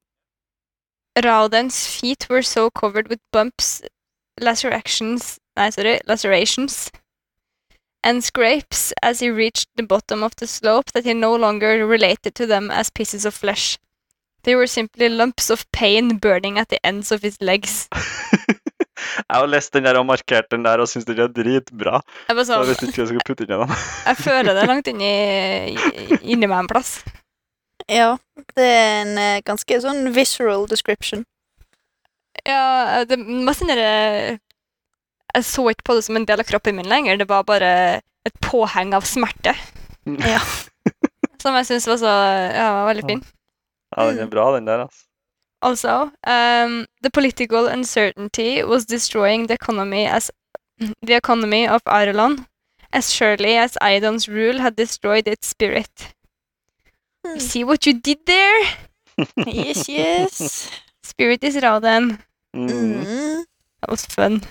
Raudens feet were so covered with bumps, lacerations Nei, sorry, lacerations and scrapes as he reached the bottom of the slope that he no longer related to them as pieces of flesh. They were simply lumps of pain burning at the ends of his legs. [LAUGHS] Jeg har lest den der og markert den der og syns den er dritbra. Jeg bare Så jeg sånn, ikke hva jeg putte inn i den. [LAUGHS] jeg føler det langt inni, i- inni meg en plass. Ja, det er en eh, ganske sånn visceral description. Ja, det mest den derre Jeg så ikke på det som en del av kroppen min lenger. Det var bare et påheng av smerte. Ja. [LAUGHS] Som jeg syns var så Ja, var veldig fin. Ja, den er bra, den der, altså. Also, um, the political uncertainty was destroying the economy as the economy of Ireland as surely as Idon's rule had destroyed its spirit. You See what you did there? [LAUGHS] Yes, yes. Spirit is Rauden. Mm. Mm. That was fun.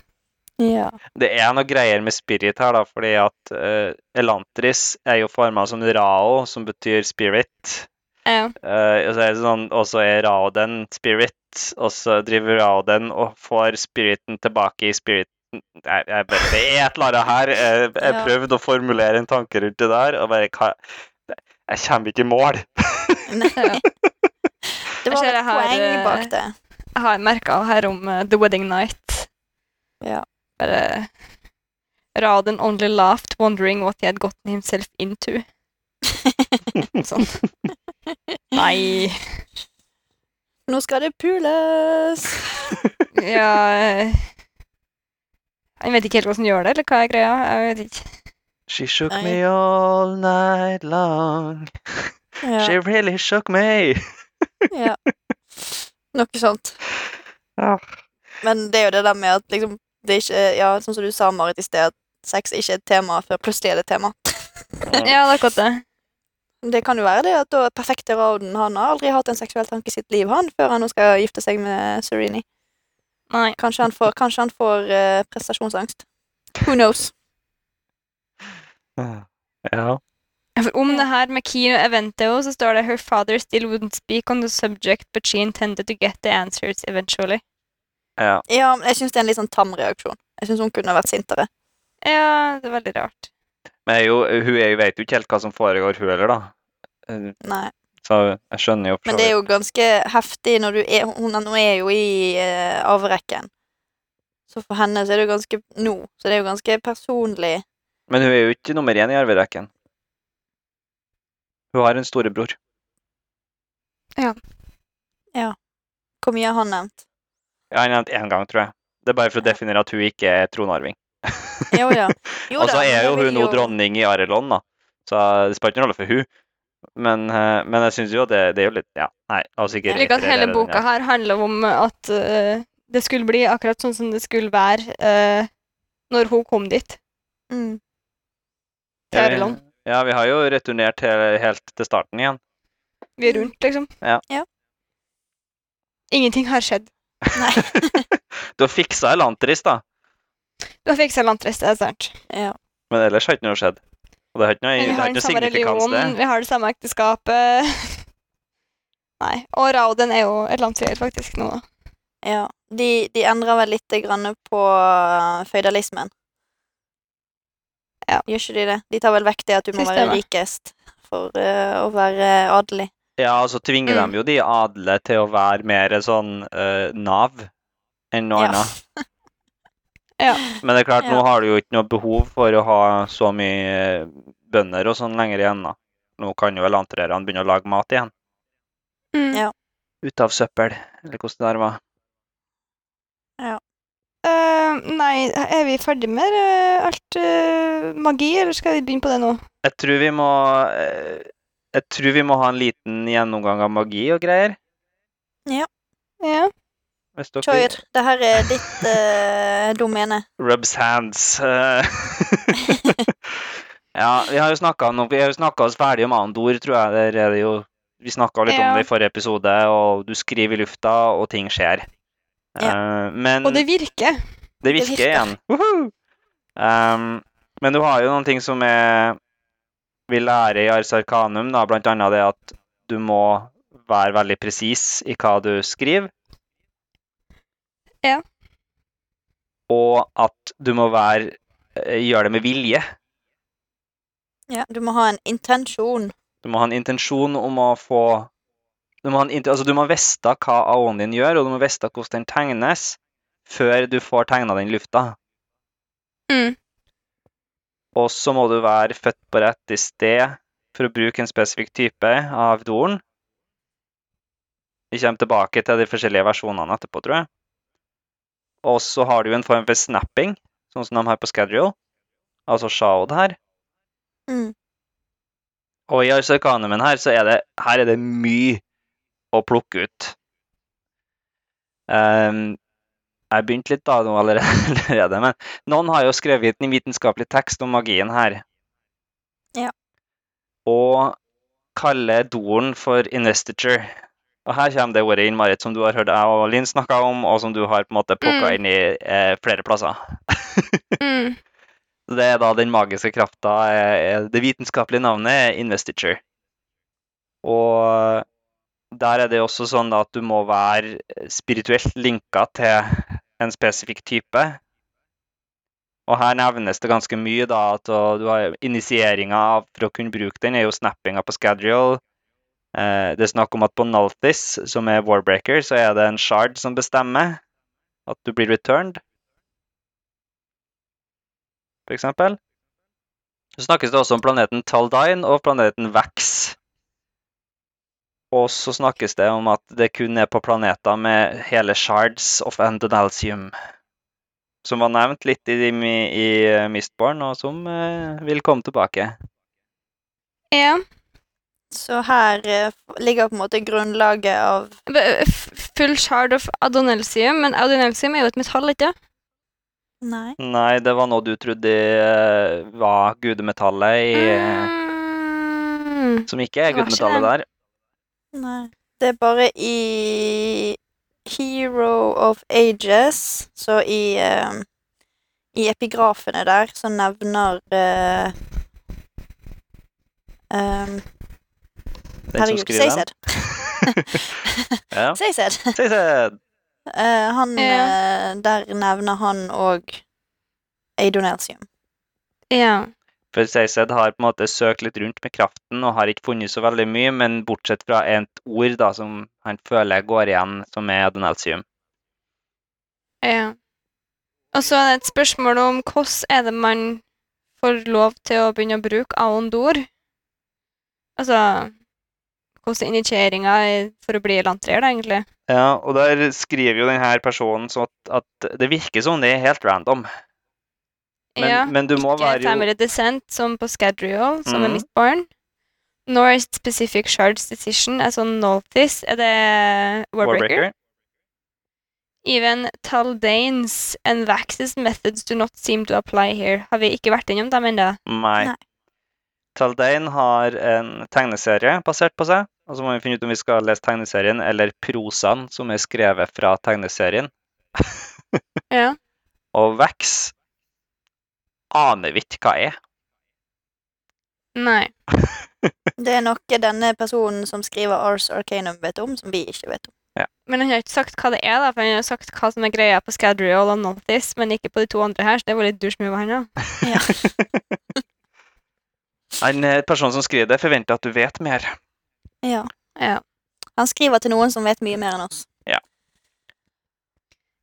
Ja. Det er noe greier med spirit her, da, fordi at uh, Elantris er jo forma som Rao, som betyr spirit. Ja. Uh, og så er det sånn, er Rauden spirit, og så driver Rao den og får spiriten tilbake i spiriten. Jeg, jeg bare, det er et eller annet her. Jeg, jeg Ja. prøvde å formulere en tanke rundt det der, og bare hva, Jeg kommer ikke i mål. Nei. [LAUGHS] Det var et poeng eh, bak det. Jeg har merka her om uh, The Wedding Night. Ja. Bare Raden only laughed, wondering what he had gotten himself into. [LAUGHS] Sånn. Nei Nå skal det pules! Ja eh, Jeg vet ikke helt hvordan gjør det, eller hva er greia? Jeg vet ikke. She shook Nei. me all night long. Ja, She really shook me. ja. Noe sånt. Ja. Men det er jo det der med at liksom det er ikke, ja, Sånn som du sa, Marit, i sted, at sex ikke er et tema før plutselig er det et tema. Ja, [LAUGHS] det er akkurat det. Det kan jo være det at da perfekte Rauden han har aldri hatt en seksuell tanke i sitt liv, han, før han nå skal gifte seg med Serini. Nei. Kanskje han får, kanskje han får uh, prestasjonsangst. Who knows? Ja. For om det her med Kino Eventeo, så står det Her father still wouldn't speak on the subject, but she intended to get the answers eventually. Ja. Ja, men jeg syns det er en litt sånn tam reaksjon. Jeg syns hun kunne vært sintere. Ja, det er veldig rart. Men jeg jo, hun er, jo- vet jo ikke helt hva som foregår, hun heller, da. Eh, Nei. Så jeg skjønner jo Men det er jo ganske heftig når du er Hun nå er jo i uh, arverekken. Så for henne så er det jo ganske Nå, så det er jo ganske personlig. Men hun er jo ikke nummer én i arverekken. Hun har en storebror. Hvor mye har han nevnt? Jeg har nevnt én gang, tror jeg. Det er bare for å definere at hun ikke er tronarving. Jo, ja. [LAUGHS] Jo Og så er jo hun nå dronning i Arelon, da. Så det spiller ikke noen rolle for hun. Men, eh, men jeg syns jo det, det er jo litt Ja, nei, altså ikke Jeg liker at hele boka her. her handler om at uh, det skulle bli akkurat sånn som det skulle være uh, når hun kom dit. Mm. til Arelon. Ja, vi har jo returnert til, helt til starten igjen. Vi er rundt, liksom. Ja. Ja. Ingenting har skjedd. Nei. [LAUGHS] Du har fiksa Elantris, da. Du har fiksa Elantris, det er sant. Ja. Men ellers har ikke noe skjedd. Og det har ikke noe, vi har har den samme signifikans, religionen, det. vi har det samme ekteskapet. [LAUGHS] Nei. Og Rauden er jo et landsfjell, faktisk, nå. ja. De, de endrer vel litt grann på uh, føydalismen. Ja. Gjør ikke de det? De tar vel vekk det at du må være rikest for uh, å være adelig. Ja, og så tvinger Mm. de jo de adle til å være mer sånn uh, Nav enn noe annet. [LAUGHS] Ja. Men det er klart, nå har du jo ikke noe behov for å ha så mye eh, bønder og sånn lenger igjen. da. Nå kan jo elantrerne begynne å lage mat igjen. Mm. Ja. Ut av søppel, eller hvordan det der var. Eh, nei, er vi ferdig med uh, alt uh, magi, eller skal vi begynne på det nå? Jeg tror vi må eh, Jeg tror vi må ha en liten gjennomgang av magi og greier. Ja. ja. Kjør. Det her er ditt uh, [LAUGHS] domene. Rubs hands. eh. [LAUGHS] ja, vi har jo snakka oss ferdig om Andor, tror jeg. Der er det jo Vi snakka litt Ja. om det i forrige episode, og du skriver i lufta, og ting skjer. Eh, men Og det virker. det det virker virker. igjen. Um, men du har jo noen ting som er vi lærer i Ars Arcanum, da, blant annet det at du må være veldig presis i hva du skriver. Ja. Og at du må være eh, gjøre det med vilje. Ja, du må ha en intensjon. Du må ha en intensjon om å få Du må, ha en, altså, du må vite hva AO-en din gjør, og du må vite hvordan den tegnes, før du får tegna den i lufta. Mm. Og så må du være født på rett i sted for å bruke en spesifikk type av doren. Vi kommer tilbake til de forskjellige versjonene etterpå, tror jeg. Og så har du en form for snapping, sånn som de har på schedule. Altså Shaod her. Mm. Og i Arsacanumen her, så er det, her er det mye å plukke ut. Ehm, jeg begynt litt da nå [LAUGHS] allerede, men noen har jo skrevet en vitenskapelig tekst om magien her. Ja. Og kaller doren for investiture. Og her kommer det ordet inn, Marit, som du har hørt jeg og Linn snakke om, og som du har på en måte plukka Mm. inn i eh, flere plasser. [LAUGHS] Mm. Det er da den magiske krafta er- Det vitenskapelige navnet er investiture. Og der er det også sånn at du må være spirituelt linka til en spesifikk type. Og her nevnes det ganske mye, da, at du har initieringa for å kunne bruke den, er jo snappinga på schedule. Eh, det er snakk om at på Nalthis, som er Warbreaker, så er det en shard som bestemmer at du blir returned. for eksempel. Så snakkes det også om planeten Taldine og planeten Vax. Og så snakkes det om at det kun er på planeter med hele shards of endonalsium. Som var nevnt litt i, i Mistborn, og som eh, vil komme tilbake. Ja. Så her eh, ligger på en måte grunnlaget av Full shard of adonelsium, men adonelsium er jo et metall, ikke? Nei. Nei, det var noe du trodde eh, var gudemetallet i Mm. Som ikke er gudemetallet det. der. Nei. Det er bare i Hero of Ages, så i eh, I epigrafene der så nevner uh, um, Herregud. Seysed. Ja. [LAUGHS] Seysed. Seysed. Eh, han Ja. eh, Der nevner han òg Eidonelsium. Ja. For Seysed har på en måte søkt litt rundt med kraften og har ikke funnet så veldig mye, men bortsett fra et ord da, som han føler går igjen, som er adonalcium. ja. Og så er det et spørsmål om hvordan er det man får lov til å begynne å bruke Aondor? Altså Hvordan er initieringa for å bli lantrer, da, egentlig? Ja, og der skriver jo denne personen så at, at det virker som det er helt random. Men, ja. men du må Ikke være jo family descent, som på Scadrial, som er mitt barn. Nor specific shards decision, altså Noltis. Er det Warbreaker? Warbreaker. Even Taldanes and Vax's methods do not seem to apply here. Har vi ikke vært innom dem ennå? Nei. Nei. Taldane har en tegneserie basert på seg. Og så må vi finne ut om vi skal lese tegneserien eller prosaen som er skrevet fra tegneserien. [LAUGHS] Ja. Og Vax aner vi ikke hva er. Nei. [LAUGHS] Det er noe denne personen som skriver Ars Arcanum vet om, som vi ikke vet om. Men han har ikke sagt hva det er, da, for han har sagt hva som er greia på Scadrial og Noltis, men ikke på de to andre her, så det var litt dusj med han. Ja. [LAUGHS] [LAUGHS] En eh, person som skriver det, forventer at du vet mer. ja. Ja. Han skriver til noen som vet mye mer enn oss. Ja.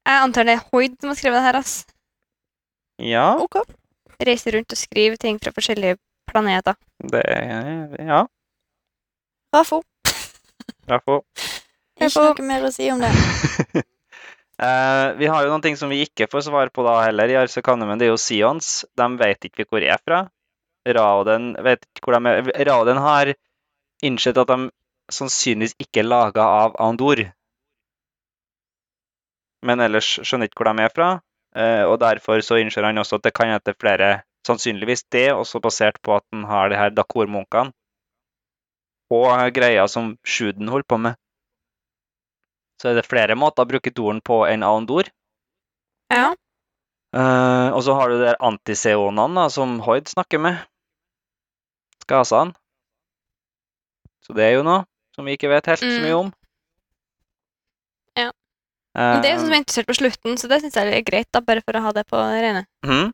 Jeg antar det er Hoid som har skrevet det her, ass. Ja, Ok. Reiser rundt og skriver ting fra forskjellige planeter. det er Ja, Rafo. Rafo. Ikke noe mer å si om det. uh, [LAUGHS] vi har jo noen ting som vi ikke får svar på da heller i Arsekanumen. Det er jo Sions. De vet ikke hvor de er fra. Raoden vet ikke hvor de er. Raoden har innsett at de sannsynligvis ikke er laga av Andor. Men ellers skjønner ikke hvor de er fra. Eh, og derfor så innser han også at det kan hete flere Sannsynligvis det, også basert på at han har de her dakormunkene, Og greia som Sjuden holdt på med. Så er det flere måter å bruke doren på enn Aondor. Ja. Uh, og så har du de antiseonene da, som Hoid snakker med. Skasene. Så det er jo noe som vi ikke vet helt så Mm. mye om. Men det er jo sånn som er introdusert på slutten, så det syns jeg er greit, da, bare for å ha det på rene. Mm.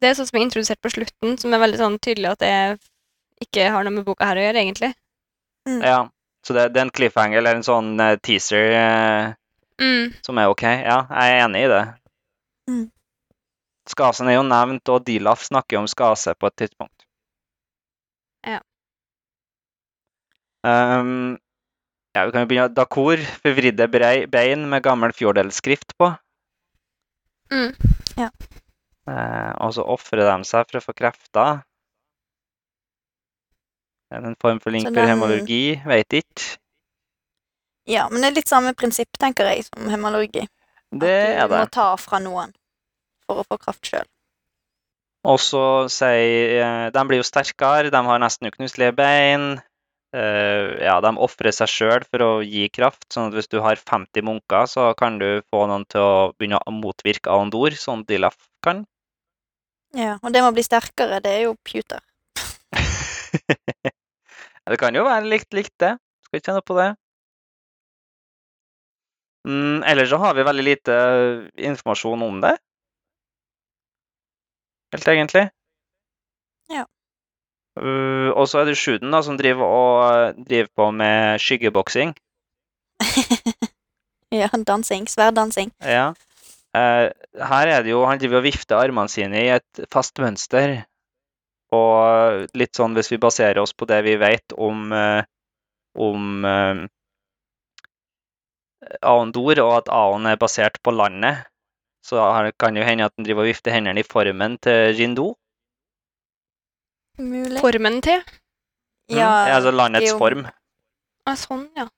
Det er sånn som er introdusert på slutten, som er veldig sånn tydelig at det ikke har noe med boka her å gjøre, egentlig. Ja. Så det, det er en cliffhanger eller en sånn uh, teaser uh, Mm. som er ok. Ja, jeg er enig i det. Mm. Skasen er jo nevnt, og Dilaf snakker om skase på et tidspunkt. Ja. Ehm, ja, vi kan jo begynne. Dakor, forvridde bein med gammel fjordelskrift på. Mm. Eh, og så ofrer de seg for å få krefter. Er en form for link for hemologi. Veit ikke. Ja, men det er litt samme prinsipp, tenker jeg, som hemologi. Det At du må ta fra noen for å få kraft sjøl. Og så sier eh, De blir jo sterkere, de har nesten uknuselige bein. Eh, ja, de ofrer seg sjøl for å gi kraft. sånn at hvis du har 50 munker, så kan du få noen til å begynne å motvirke Aondor, sånn Dilaf kan. Ja, og det med å bli sterkere, det er jo puter. [LAUGHS] det kan jo være likt likt, det. Skal ikke kjenne på det. Mm, ellers så har vi veldig lite informasjon om det. Helt egentlig. Ja. Uh, og så er det sjuden da, som driver, og, driver på med skyggeboksing. [LAUGHS] ja, dansing. Sverddansing. Ja. Uh, her er det jo Han driver og vifter armene sine i et fast mønster. Og litt sånn hvis vi baserer oss på det vi vet om uh, om eh, Aondor, og at Aon er basert på landet, så kan det jo hende at han driver og vifter hendene i formen til Jindo. Mulig. Formen til? Mm, Ja, altså landets jo- form. Ah, sånn, ja.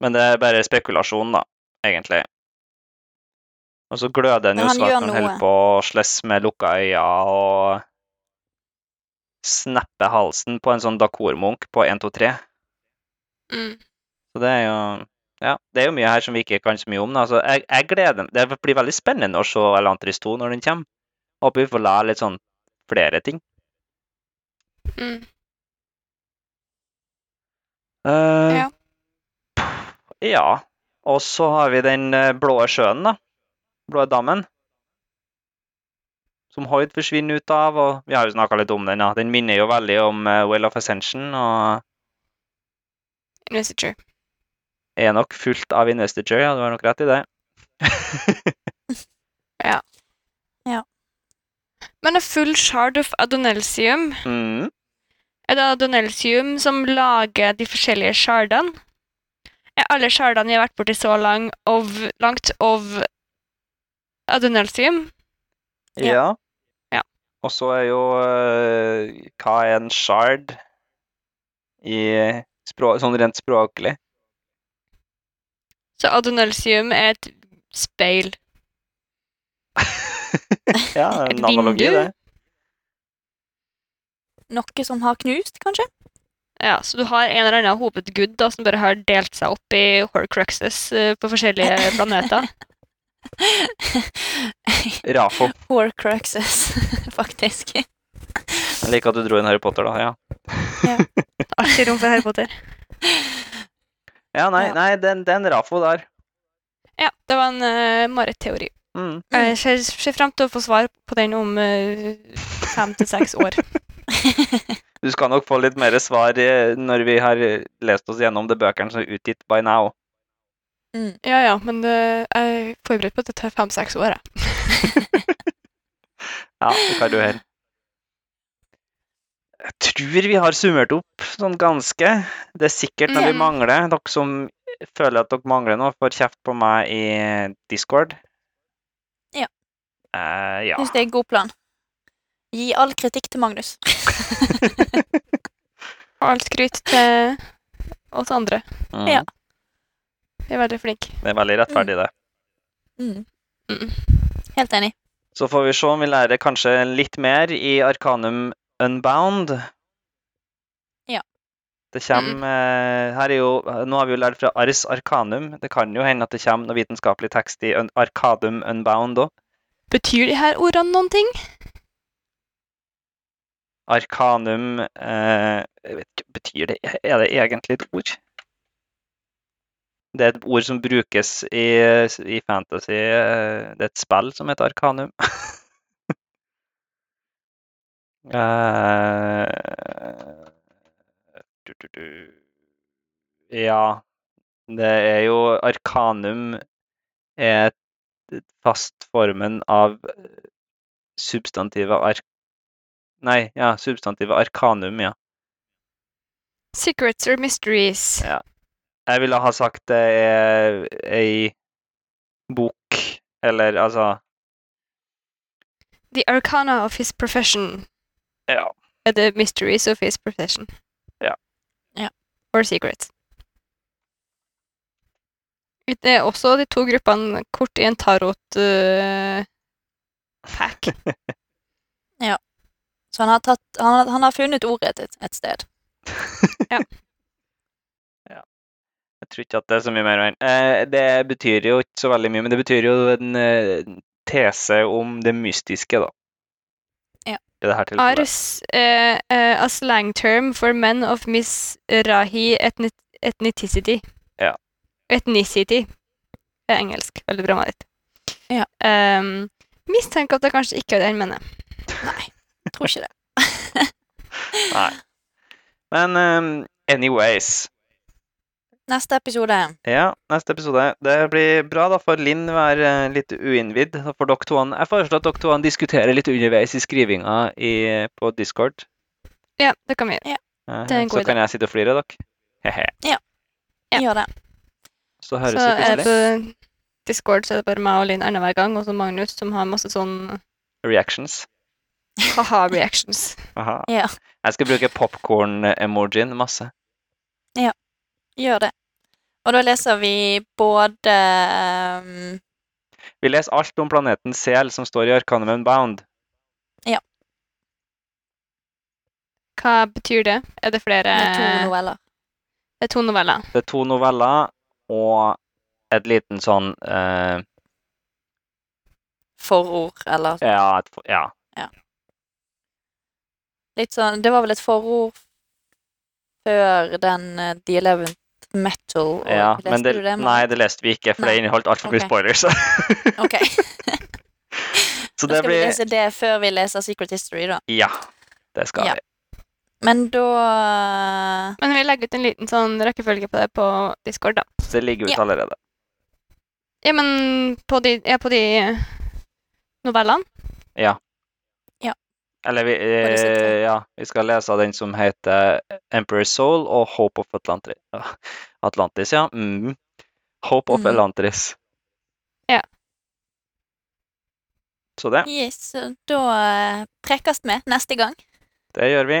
Men det er bare spekulasjon, da, egentlig. Og så gløder han jo sånn at han holder på å slåss med lukka øyne og sneppe halsen på en sånn Dakormunk på 1, 2, 3. Mm. Så det er jo ja, det er jo mye her som vi ikke kan så mye om. Da. Så jeg, jeg gleder meg. Det blir veldig spennende å se Elantris 2 når den kommer. Håper vi får lære litt sånn flere ting. Mm. Uh, Ja. ja. Og så har vi den eh, blå sjøen, da. Blå dammen. Som Hoid forsvinner ut av, og vi har jo snakka litt om den. Ja. Den minner jo veldig om uh, Well of Ascension, og Investiture. er nok fullt av investiture. Ja, du har nok rett i det. [LAUGHS] Men a full shard of adonelsium mm. Er det adonelsium som lager de forskjellige shardene? Er alle shardene jeg har vært borti så lang of, langt of adonelsium? Ja. Ja. Ja. Og så er jo uh, Hva er en shard i språk, sånn rent språklig? Så adonelsium er et speil. [LAUGHS] ja, Et en analogi, vindu? det. Noe som har knust, kanskje? Ja, så du har en eller annen hovedgud da, som bare har delt seg opp i horcruxes eh, på forskjellige [LAUGHS] planeter. [LAUGHS] Rafo. Horcruxes, faktisk. Jeg liker at du dro inn Harry Potter, da. Ja, Alltid rom for Harry Potter. ja nei, Ja. nei den, den Rafo der. Ja, det var en uh, Marit-teori. Mm. Jeg ser, ser frem til å få svar på den om uh, fem til seks år. [LAUGHS] [LAUGHS] Du skal nok få litt mer svar eh, når vi har eh, lest oss gjennom de bøkene som er utgitt by now. Mm. Ja, ja, men uh, jeg er forberedt på at det tar fem-seks år. Jeg. [LAUGHS] Ja, det kan du her. Jeg tror vi har summert opp sånn ganske. Det er sikkert når vi Mm. mangler. Dere som føler at dere mangler noe, får kjeft på meg i Discord. Eh, ja. Syns det er en god plan. Gi all kritikk til Magnus. Og [LAUGHS] alt skryt til oss andre. Mm. Ja. Vi er veldig flinke. Det er veldig rettferdig, det. Mm. Mm. Helt enig. Så får vi se om vi lærer kanskje litt mer i Arcanum Unbound. Ja. Det kommer eh, her er jo, Nå har vi jo lært fra Ars Arcanum. Det kan jo hende at det kommer noe vitenskapelig tekst i Arcadum Unbound òg. Betyr de her ordene noen ting? Arkanum eh, jeg vet ikke, Betyr det Er det egentlig et ord? Det er et ord som brukes i, i fantasy. eh, Det er et spill som heter Arkanum. [LAUGHS] Eh, du, du, du. Ja, det er jo Arkanum er et- fastformen av substantivet ark... Nei, ja, substantivet arkanum, ja. Secrets or mysteries. Ja. Jeg ville ha sagt det er ei bok, eller altså The arcana of his profession. Ja. The mysteries of his profession? Ja. Ja. Or secrets. Det er også de to gruppene kort i en tarot uh, [LAUGHS] ja. Så han har, tatt, han, han har funnet ordet et, et sted. [LAUGHS] Jeg tror ikke at det er så mye mer. Eh, det betyr jo ikke så veldig mye, men det betyr jo en uh, tese om det mystiske, da. Ja. Ars, uh, uh, a slang term for men of misrahi ethni ethnicity. Ja. Ethnicity. Det er engelsk. Veldig bra, Marit. Ja. Um, mistenker at det kanskje ikke er det han mener. Nei, tror ikke det. [LAUGHS] Nei. Men um, anyways neste episode. Ja, neste episode. Det blir bra. Da får Linn være eh, litt uinnvidd. For dere to Jeg foreslår at dere to diskuterer litt underveis i skrivinga i, på Discord. Ja, det kan vi gjøre. Ja. Det er en god Så kan jeg sitte og flire av dere. [LAUGHS] He-he. Ja. Gjør det. Så høres Så det plutselig. på Discord så er det bare meg og Linn annenhver gang, og så Magnus som har masse sånn Reactions. ha-ha-reactions. Aha. Ja. Jeg skal bruke popkorn-emojien masse. Ja, Gjør det. Og da leser vi både um, Vi leser alt om planeten Sel som står i Arcanum Unbound. Hva betyr det? Er det flere Det er to noveller. Det er to noveller. Det er to noveller og et liten sånn eh, Forord, eller ja, et, ja. litt sånn Det var vel et forord før den uh, The Eleventh Metal. Ja. Men det, det? nei, det leste vi ikke, for Nei. det inneholdt altfor mye [LAUGHS] Ok. spoilers. [LAUGHS] Ok, Så Da det skal vi lese det før vi leser Secret History, da. Ja, det skal Ja. vi. Men da Men vi legger ut en liten sånn rekkefølge på det på Discord, da. Det ligger ut Ja. allerede. Ja, men på de, ja, på de novellene? Eller vi, eh, ja, vi skal lese den som heter Emperor's Soul og Hope of Atlantis. Atlantis, ja. Mm. Hope of mm. Atlantis. Ja. Så det. Yes, så da uh, prekkes vi neste gang. Det gjør vi.